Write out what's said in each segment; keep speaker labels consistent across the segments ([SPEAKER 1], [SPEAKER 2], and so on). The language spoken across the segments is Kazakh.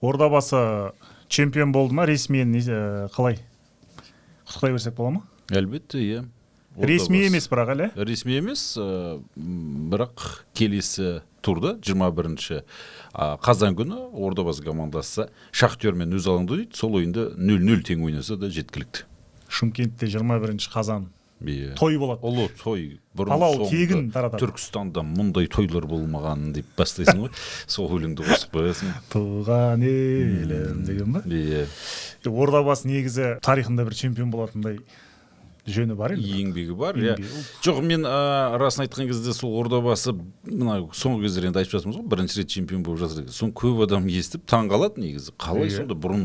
[SPEAKER 1] ордабасы чемпион болды ма ресмиен э, қалай? Құттықтай берсек бола ма?
[SPEAKER 2] Әлбетте иә.
[SPEAKER 1] Ресми емес бірақ әлі?
[SPEAKER 2] Ресми емес ә, м, бірақ келесі турда 21 а, қазан күні ордабасы командасы шахтермен өз алаңда ойнайды сол ойында 0-0 тең ойнаса да жеткілікті.
[SPEAKER 1] Шымкентте 21 қазан.
[SPEAKER 2] Иә.
[SPEAKER 1] той болады.
[SPEAKER 2] ұлы той бұрын
[SPEAKER 1] Палау тегін таратады.
[SPEAKER 2] түркістанда мұндай тойлар болмаған деп бастайсың ғой. Сол өлеңді қосып қоясың.
[SPEAKER 1] Туған елім деген ба?
[SPEAKER 2] Иә
[SPEAKER 1] ордабасы негізі тарихында бір чемпион болатындай. Жөні бар енді
[SPEAKER 2] еңбегі бар иә. Жоқ мен ә, расын айтқан кезде сол ордабасы мына соңғы кездері енді айтып жатырмыз ғой бірінші рет чемпион болып жатыр деген соны көп адам естіп таң қалады негізі. Қалай
[SPEAKER 1] Иә.
[SPEAKER 2] сонда бұрын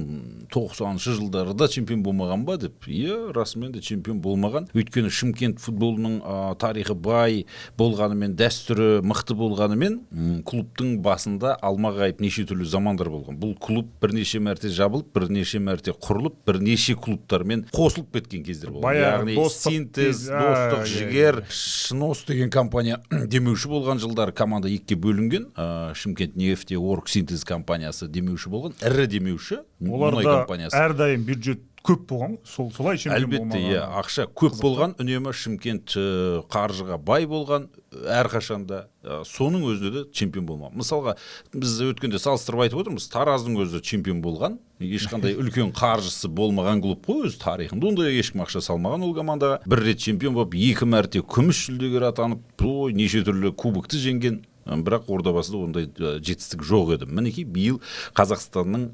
[SPEAKER 2] тоқсаныншы жылдарда чемпион болмаған ба деп? Иә расымен де чемпион болмаған. Өйткені шымкент футболының ә, тарихы бай болғанымен дәстүрі мықты болғанымен м, клубтың басында алмағайып неше түрлі замандар болған. Бұл клуб бірнеше мәрте жабылып бірнеше мәрте құрылып бірнеше клубтармен қосылып кеткен кездер
[SPEAKER 1] Баяғы
[SPEAKER 2] яғни синтез достық жігер шнос деген компания демеуші болған жылдары команда екіге бөлінген. Ә, шымкент нефте орг синтез компаниясы демеуші болған. Ірі демеуші
[SPEAKER 1] оларда
[SPEAKER 2] компаниясы.
[SPEAKER 1] әрдайым бюджет көп болған. Сол солай чемпион
[SPEAKER 2] әлбетте иә ақша көп болған үнемі шымкент ә, қаржыға бай болған әрқашанда ә, соның өзінде де чемпион болмаған. Мысалға біз өткенде салыстырып айтып отырмыз тараздың өзі чемпион болған ешқандай үлкен қаржысы болмаған клуб қой өзі тарихында ондай ешкім ақша салмаған. Ол командаға бір рет чемпион болып екі мәрте күміс жүлдегер атанып ой неше түрлі кубокты жеңген бірақ ордабасыда ондай жетістік жоқ еді. Мінекей биыл қазақстанның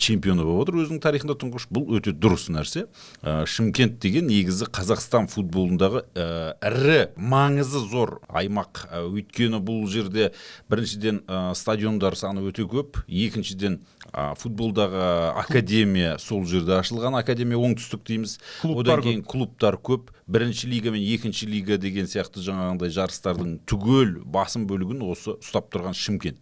[SPEAKER 2] чемпионы болып отыр өзінің тарихында тұңғыш. Бұл өте дұрыс нәрсе. Шымкент деген негізі қазақстан футболындағы ірі маңызы зор аймақ. Өйткені бұл жерде біріншіден стадиондар саны өте көп. Екіншіден ә, футболдағы академия сол жерде ашылған. Академия оңтүстік дейміз.
[SPEAKER 1] Клубтар
[SPEAKER 2] одан кейін клубтар көп. Бірінші лига мен екінші лига деген сияқты жаңағындай жарыстардың түгел басым бөлігін осы ұстап тұрған шымкент.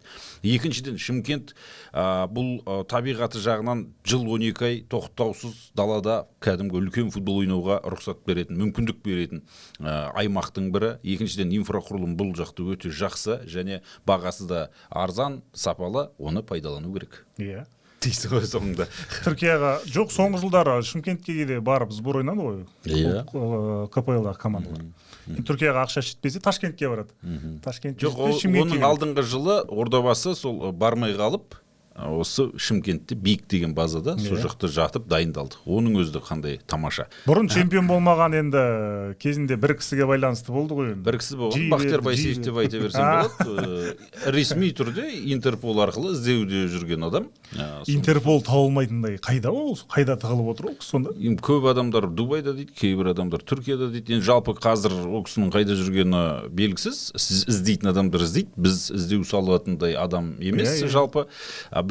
[SPEAKER 2] Екіншіден шымкент ә, бұл ә, табиғаты жағынан жыл 12 ай тоқтаусыз далада кәдімгі үлкен футбол ойнауға рұқсат беретін мүмкіндік беретін ә, аймақтың бірі. Екіншіден инфрақұрылым бұл жақта өте жақсы және бағасы да арзан сапалы оны пайдалану керек.
[SPEAKER 1] Иә.
[SPEAKER 2] Дейсің ғой соңында
[SPEAKER 1] түркияға жоқ соңғы жылдары шымкентке кейде барып сбор ойнады ғой.
[SPEAKER 2] Иә.
[SPEAKER 1] кпл командалар енді түркияға ақша жетпесе ташкентке барады. Ташкент
[SPEAKER 2] жоқ оның алдыңғы жылы ордабасы сол бармай қалып осы шымкентте биік деген базада сол
[SPEAKER 1] Иә.
[SPEAKER 2] жақта жатып дайындалды оның өзі де қандай тамаша.
[SPEAKER 1] Бұрын чемпион болмаған енді кезінде бір кісіге байланысты болды ғой енді.
[SPEAKER 2] Бір кісі болған байсеев
[SPEAKER 1] жиі
[SPEAKER 2] деп айта берсем болады. Ы, ресми түрде интерпол арқылы іздеуде жүрген адам.
[SPEAKER 1] Интерпол табылмайтындай қайда ол? Қайда тығылып отыр ол кісі сонда?
[SPEAKER 2] Енді көп адамдар дубайда дейді кейбір адамдар түркияда дейді. Енді жалпы қазір ол кісінің қайда жүргені белгісіз. Сіз іздейтін адамдар іздейді. Біз іздеу салатындай адам емес
[SPEAKER 1] Иә, иә.
[SPEAKER 2] жалпы.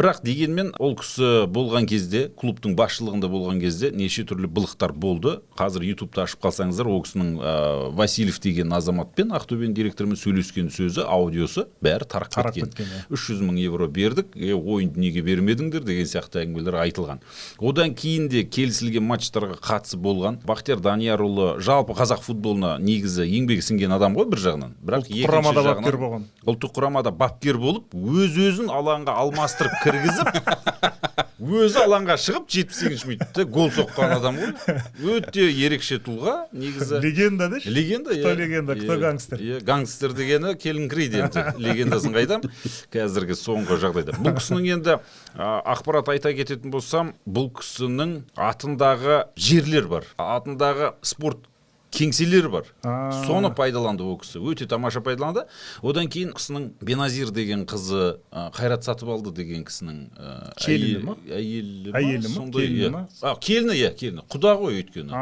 [SPEAKER 2] Бірақ дегенмен ол кісі болған кезде клубтың басшылығында болған кезде неше түрлі былықтар болды. Қазір ютубты ашып қалсаңыздар ол кісінің ә, васильев деген азаматпен ақтөбенің директорымен сөйлескен сөзі аудиосы бәрі тарап кеткен.
[SPEAKER 1] иә.
[SPEAKER 2] үш жүз мың евро бердік. Е, ойынды неге бермедіңдер деген сияқты әңгімелер айтылған. Одан кейін де келісілген матчтарға қатысы болған. Бақтияр даниярұлы жалпы қазақ футболына негізі еңбегі сіңген адам ғой бір жағынан. Бірақ
[SPEAKER 1] Ұлттық құрамада бапкер болған.
[SPEAKER 2] ұлттық құрамада бапкер болып өз өзін алаңға алмастырып кіргізіп өзі алаңға шығып жетпіс сегізінші минутта гол соққан адам ғой. Өте ерекше тұлға негізі.
[SPEAKER 1] Легенда деші
[SPEAKER 2] легенда
[SPEAKER 1] кто легенда? Кто гангстер?
[SPEAKER 2] иә гангстер дегені келіңкірейді енді. Легендасын қайдам қазіргі соңғы жағдайда. Бұл кісінің енді ақпарат айта кететін болсам бұл кісінің атындағы жерлер бар. Атындағы спорт кеңселер бар. Соны пайдаланды ол кісі. Өте тамаша пайдаланды. Одан кейін кісінің беназир деген қызы қайрат сатыбалды деген кісінің а,
[SPEAKER 1] Келіні ма?
[SPEAKER 2] әйелі ма
[SPEAKER 1] Әйелі ма?
[SPEAKER 2] сондай
[SPEAKER 1] Келіні
[SPEAKER 2] иә. келіні иә келіні. Құда ғой өйткені.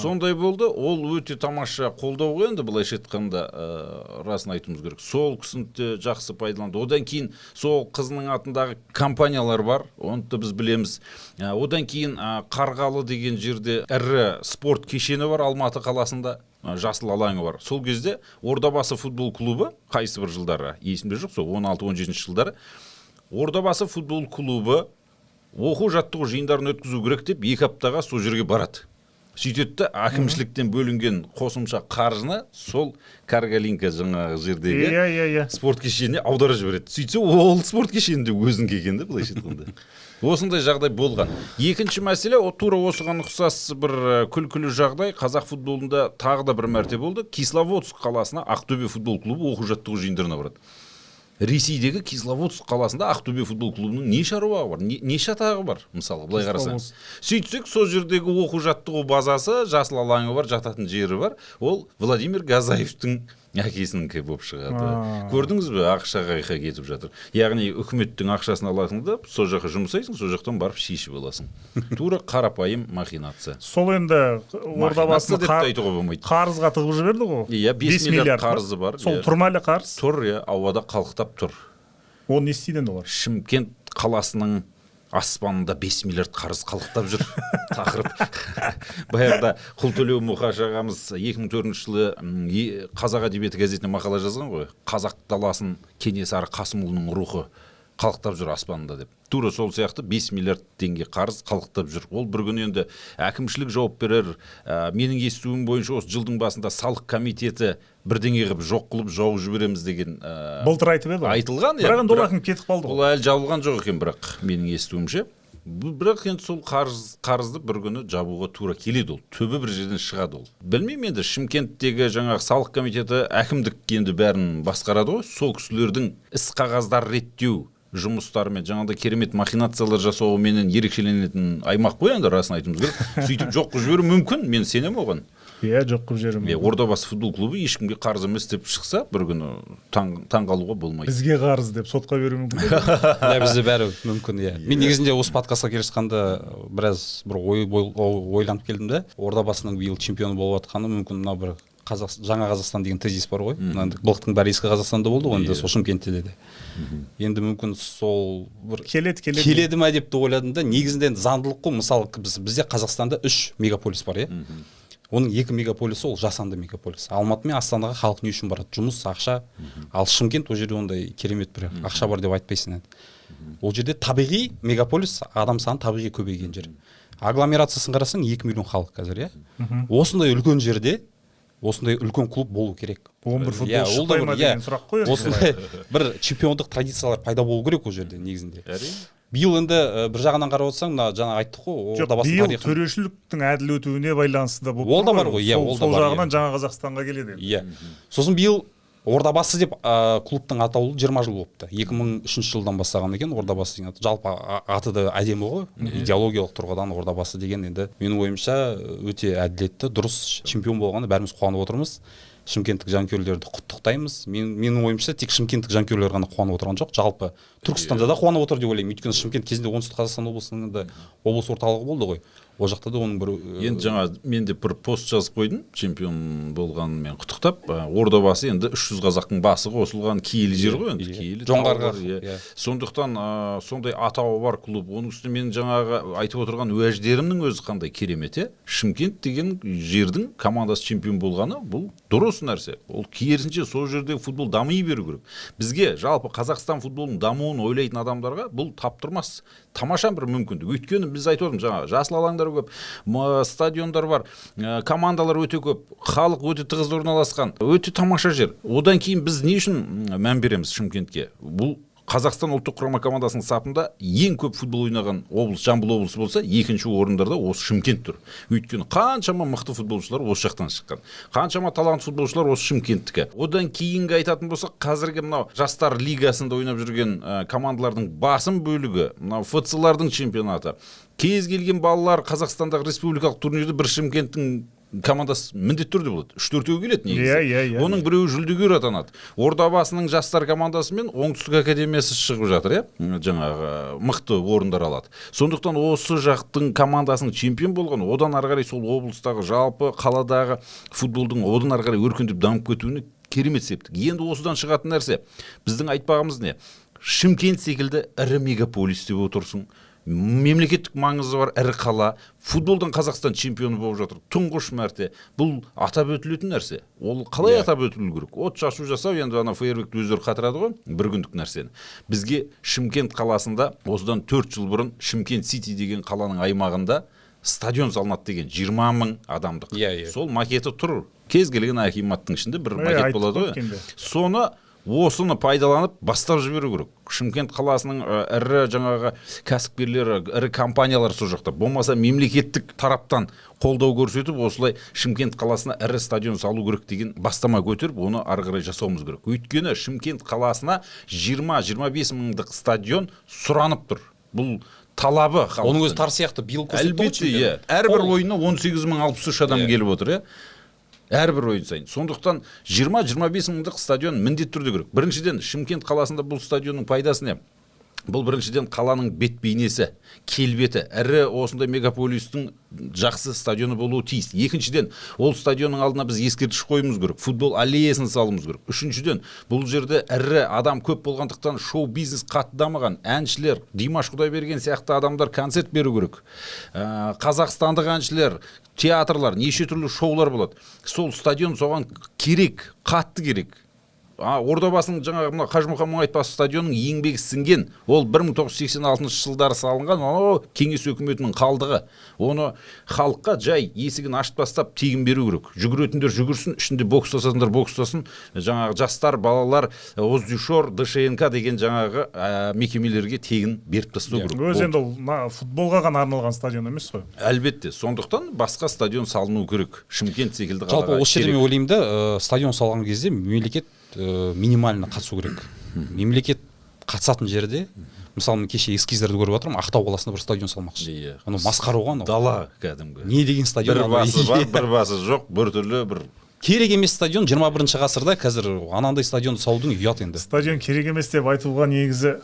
[SPEAKER 2] Сондай болды. Ол өте тамаша қолдау ғой енді былайша айтқанда ә, расын айтуымыз керек. Сол кісіні де жақсы пайдаланды. Одан кейін сол қызының атындағы компаниялар бар. Оны да біз білеміз. Ә, одан кейін ә, қарғалы деген жерде ірі спорт кешені бар. Алматы қаласында жасыл алаңы бар. Сол кезде ордабасы футбол клубы қайсы бір жылдары есімде жоқ сол 16-17 жылдары ордабасы футбол клубы оқу жаттығу жиындарын өткізу керек деп екі аптаға сол жерге барады. Сөйтеді да әкімшіліктен бөлінген қосымша қаржыны сол каргалинка жаңағы жердегі
[SPEAKER 1] иә иә иә.
[SPEAKER 2] спорт кешеніне аударып жібереді. Сөйтсе ол спорт кешені де өзінікі екен да былайша айтқанда. осындай жағдай болған. Екінші мәселе о- тура осыған ұқсас бір э, күлкілі жағдай. Қазақ футболында тағы да бір мәрте болды. Кисловодск қаласына ақтөбе футбол клубы оқу жаттығу жиындарына барады. Ресейдегі кисловодск қаласында ақтөбе футбол клубының не шаруағы бар не, не шатағы бар мысалға былай қарасаңыз сөйтсек сол жердегі оқу жаттығу базасы жасыл алаңы бар жататын жері бар. Ол владимир газаевтың әкесінікі болып шығады көрдіңіз бе ақша қайқа кетіп жатыр. Яғни үкіметтің ақшасын аласың да сол жаққа жұмсайсың сол жақтан барып шешіп аласың. Тура қарапайым махинация.
[SPEAKER 1] Сол енді ордабасыны
[SPEAKER 2] Махинация деп айтуға болмайды.
[SPEAKER 1] қарызға тығып жіберді ғой.
[SPEAKER 2] Иә, бес миллиард қарызы бар,
[SPEAKER 1] сол
[SPEAKER 2] иә.
[SPEAKER 1] тұр ма әлі қарыз.
[SPEAKER 2] Тұр иә ауада қалықтап тұр.
[SPEAKER 1] Ол не істейді енді олар?
[SPEAKER 2] Шымкент қаласының аспанында 5 миллиард қарыз қалықтап жүр тақырып. Баяғыда құлтөлеу мұқаш ағамыз 2004 жылы м, е- қазақ әдебиеті газетіне мақала жазған ғой. Қазақ даласын кенесары қасымұлының рухы қалықтап жүр аспанында деп. Тура сол сияқты 5 миллиард теңге қарыз қалықтап жүр. Ол бір күні енді әкімшілік жауап берер ә, менің естуім бойынша осы жылдың басында салық комитеті бірдеңе қылып жоқ қылып жауып жібереміз деген ә,
[SPEAKER 1] былтыр айтып еді ғой.
[SPEAKER 2] айтылған иә,
[SPEAKER 1] бірақ енді ол әкім кетіп қалды
[SPEAKER 2] ол
[SPEAKER 1] ғой.
[SPEAKER 2] әлі жабылған жоқ екен бірақ менің естуімше. Бірақ енді сол қарыз қарызды бір күні жабуға тура келеді ол. Түбі бір жерден шығады ол. Білмеймін енді шымкенттегі жаңағы салық комитеті әкімдік енді бәрін басқарады ғой. Сол кісілердің іс қағаздар реттеу жұмыстарымен жаңағыдай керемет махинациялар жасауыменен ерекшеленетін аймақ қой енді расын айтуымыз керек. Сөйтіп жоқ қылып жіберуі мүмкін мен сенемін оған.
[SPEAKER 1] Иә жоқ қылып жіберу
[SPEAKER 2] иә ордабасы футбол клубы ешкімге қарыз емес деп шықса бір күні таң таңғалуға болмайды.
[SPEAKER 1] Бізге қарыз деп сотқа беруі мүмкін бе?
[SPEAKER 3] иә бізде бәрі мүмкін иә. Мен негізінде осы подкастқа келе жатқанда біраз бір ой, ой- ой- ойланып келдім да ордабасының биыл чемпионы болып жатқаны мүмкін мына бір қазақ жаңа қазақстан деген тезис бар ғой. Мына енді былықтың бәрі ескі қазақстанда болды ғой енді сол шымкентте де енді мүмкін сол бір
[SPEAKER 1] келеді келеді.
[SPEAKER 3] келеді ма деп те ойладым да негізінде енді заңдылық қой. Мысалы біз, бізде қазақстанда үш мегаполис бар иә. Оның екі мегаполисі ол жасанды мегаполис. Алматы мен астанаға халық не үшін барады? Жұмыс ақша. Ал шымкент ол жерде ондай керемет бір ақша бар деп айтпайсың енді. Ол жерде табиғи мегаполис адам саны табиғи көбейген жер. Агломерациясын қарасаң екі миллион халық қазір иә. Осындай үлкен жерде осындай үлкен клуб болу керек.
[SPEAKER 1] Он бір
[SPEAKER 3] Иә,
[SPEAKER 1] футболшы шықпай ма
[SPEAKER 3] иә,
[SPEAKER 1] деген сұрақ қой
[SPEAKER 3] осындай бір чемпиондық традициялар пайда болу керек ол жерде негізінде.
[SPEAKER 2] Әрине.
[SPEAKER 3] Биыл енді ә, бір жағынан қарап отырсаң мына жаңа айттық қой
[SPEAKER 1] жоқ биыл төрешіліктің әділ өтуіне байланысты да болып
[SPEAKER 3] Ол да бар ғой, иә,
[SPEAKER 1] сол,
[SPEAKER 3] ол да
[SPEAKER 1] сол
[SPEAKER 3] бар,
[SPEAKER 1] жағынан
[SPEAKER 3] иә.
[SPEAKER 1] жаңа қазақстанға келеді енді.
[SPEAKER 3] иә. Сосын биыл ордабасы деп ә, клубтың атаулы 20 жыл болыпты. 2003 жылдан бастаған екен ордабасы деген аты. Жалпы аты да әдемі ғой. Идеологиялық тұрғыдан ордабасы деген енді менің ойымша өте әділетті дұрыс чемпион болғаны бәріміз қуанып отырмыз. Шымкенттік жанкүйерлерді құттықтаймыз. Мен, менің ойымша тек шымкенттік жанкүйерлер ғана қуанып отырған жоқ. Жалпы түркістанда да қуанып отыр деп ойлаймын. Өйткені шымкент кезінде оңтүстік қазақстан облысының да облыс орталығы болды ғой. Ол жақта да оның бір
[SPEAKER 2] енді жаңа мен де бір пост жазып қойдым чемпион болғанымен құттықтап ә, ордабасы енді 300 қазақтың басы қосылған киелі жер ғой енді
[SPEAKER 3] Иә.
[SPEAKER 2] киелі
[SPEAKER 3] жоңғарға,
[SPEAKER 2] иә.
[SPEAKER 3] иә.
[SPEAKER 2] сондықтан сондай атауы бар клуб оның үстіне мен жаңағы айтып отырған уәждерімнің өзі қандай керемет иә шымкент деген жердің командасы чемпион болғаны бұл дұрыс нәрсе ол керісінше сол жерде футбол дами беру керек бізге жалпы қазақстан футболының дамуын ойлайтын адамдарға бұл таптырмас тамаша бір мүмкіндік. Өйткені біз айтып отырмыз жаңағы жасыл алаңдар көп стадиондар бар ә, командалар өте көп халық өте тығыз орналасқан өте тамаша жер. Одан кейін біз не үшін мән береміз шымкентке? Бұл қазақстан ұлттық құрама командасының сапында ең көп футбол ойнаған облыс жамбыл облысы болса екінші орындарда осы шымкент тұр. Өйткені қаншама мықты футболшылар осы жақтан шыққан. Қаншама талантты футболшылар осы шымкенттікі. Одан кейінгі айтатын болсақ қазіргі мынау жастар лигасында ойнап жүрген ә, командалардың басым бөлігі мынау фцлардың чемпионаты. Кез келген балалар қазақстандағы республикалық турнирде бір шымкенттің командасы міндетті түрде болады. Үш төртеуі келеді негізі.
[SPEAKER 1] Иә, иә, иә.
[SPEAKER 2] оның біреуі жүлдегер атанады ордабасының жастар командасы мен оңтүстік академиясы шығып жатыр иә? Жаңағы мықты орындар алады. Сондықтан осы жақтың командасының чемпион болған одан ары қарай сол облыстағы жалпы қаладағы футболдың одан ары қарай өркендеп дамып кетуіне керемет септік. Енді осыдан шығатын нәрсе. Біздің айтпағымыз не? Шымкент секілді ірі мегаполис деп отырсың. Мемлекеттік маңызы бар ірі қала. Футболдан қазақстан чемпионы болып жатыр. Тұңғыш мәрте. Бұл атап өтілетін нәрсе. Ол қалай атап өтілу керек? От шашу жасау енді ана фейерверкті өздері қатырады ғой. Бір күндік нәрсені. Бізге шымкент қаласында осыдан төрт жыл бұрын шымкент сити деген қаланың аймағында стадион салынады деген жиырма мың адамдық.
[SPEAKER 3] Иә, иә.
[SPEAKER 2] сол макеті тұр. Кез келген акиматтың ішінде бір
[SPEAKER 1] Е,
[SPEAKER 2] макет болады ғой. соны осыны пайдаланып бастап жіберу керек. Шымкент қаласының ы, ірі жаңағы кәсіпкерлері ірі компаниялар сол жақта. Болмаса мемлекеттік тараптан қолдау көрсетіп осылай шымкент қаласына ірі стадион салу керек деген бастама көтеріп оны ары қарай жасауымыз керек. Өйткені шымкент қаласына 20-25 мыңдық стадион сұранып тұр. Бұл талабы
[SPEAKER 3] оның өзі тар сияқты биыл
[SPEAKER 2] әлбетте иә. Әрбір ойынына 18 мың алпыс үш адам
[SPEAKER 3] Иә.
[SPEAKER 2] келіп отыр иә. Әрбір ойын сайын. Сондықтан 20-25 мыңдық стадион міндетті түрде керек. Біріншіден шымкент қаласында бұл стадионның пайдасы не? Бұл біріншіден қаланың бет бейнесі келбеті. Ірі осындай мегаполистің жақсы стадионы болуы тиіс. Екіншіден ол стадионның алдына біз ескерткіш қоюымыз керек футбол аллеясын салуымыз керек. Үшіншіден бұл жерде ірі адам көп болғандықтан шоу бизнес қатты дамыған әншілер димаш құдайберген сияқты адамдар концерт беру керек. Ә, қазақстандық әншілер театрлар неше түрлі шоулар болады. Сол стадион соған керек қатты керек. Ордабасының жаңағы мына қажымұқан бас стадионның еңбегі сіңген. Ол 1986 жылдары салынған о кеңес өкіметінің қалдығы. Оны халыққа жай есігін ашып тастап тегін беру керек. Жүгіретіндер жүгірсін ішінде бокстасатындар бокстасын жаңағы жастар балалар оздюшор дшнк деген жаңағы ә, мекемелерге тегін беріп тастау керек.
[SPEAKER 1] өзі енді ол мына футболға ғана арналған стадион емес қой.
[SPEAKER 2] Әлбетте. Сондықтан басқа стадион салыну керек. Шымкент секілді
[SPEAKER 3] жалпы осы жерде мен ойлаймын да ә, стадион салған кезде мемлекет ә, минимально қатысу керек. Мемлекет қатысатын жерде мысалы мен кеше эскиздерді көріп жатырмын ақтау қаласында бір стадион салмақшы.
[SPEAKER 2] Иә.
[SPEAKER 3] анау масқара ғой анау.
[SPEAKER 2] Дала кәдімгі.
[SPEAKER 3] Не деген стадион
[SPEAKER 2] бір басы бар бір басы жоқ бір түрлі бір
[SPEAKER 3] керек емес стадион 21 бірінші ғасырда қазір анандай стадионды салудың ұят енді.
[SPEAKER 1] Стадион керек емес деп айтуға негізі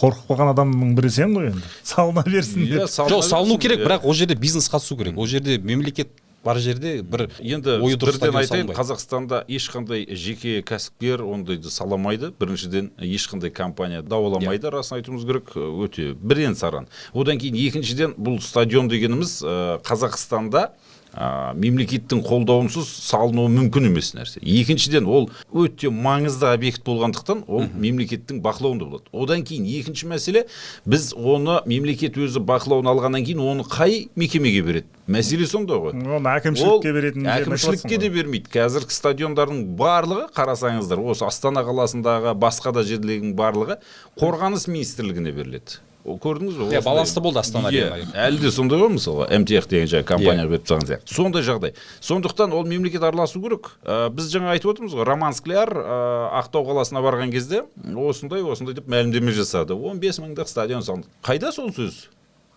[SPEAKER 1] қорқып қалған адамның бірі сен ғой енді. Салына берсін деп.
[SPEAKER 3] жоқ салыну керек бірақ ол жерде бизнес қатысу керек. Ол жерде мемлекет бар жерде бір
[SPEAKER 2] енді
[SPEAKER 3] ойы
[SPEAKER 2] бірден айтайын қазақстанда ешқандай жеке кәсіпкер ондайды саламайды. Біріншіден ешқандай компания дауаламайды
[SPEAKER 3] Иә.
[SPEAKER 2] расын айтуымыз керек өте бірен саран. Одан кейін екіншіден бұл стадион дегеніміз ә, қазақстанда ә, мемлекеттің қолдауынсыз салынуы мүмкін емес нәрсе. Екіншіден ол өте маңызды объект болғандықтан ол мемлекеттің бақылауында болады. Одан кейін екінші мәселе біз оны мемлекет өзі бақылауына алғаннан кейін оны қай мекемеге береді? Мәселе сонда ғой.
[SPEAKER 1] Оны әкімшілікке беретін
[SPEAKER 2] әкімшілікке де бермейді. Қазіргі стадиондардың барлығы қарасаңыздар осы астана қаласындағы басқа да жерлердің барлығы қорғаныс министрлігіне беріледі. Көрдіңіз бе?
[SPEAKER 3] Иә, балансты болды Астана
[SPEAKER 2] Иә,
[SPEAKER 3] арена.
[SPEAKER 2] әлі де сондай ғой мысалға мтх деген жаңағы компания беріп тастаған сияқты сондай жағдай. Сондықтан ол мемлекет араласу керек. Ә, біз жаңа айтып отырмыз ғой роман скляр ә, ақтау қаласына барған кезде осындай осындай деп мәлімдеме жасады. 15 мыңдық стадион салынды. Қайда сол сөз?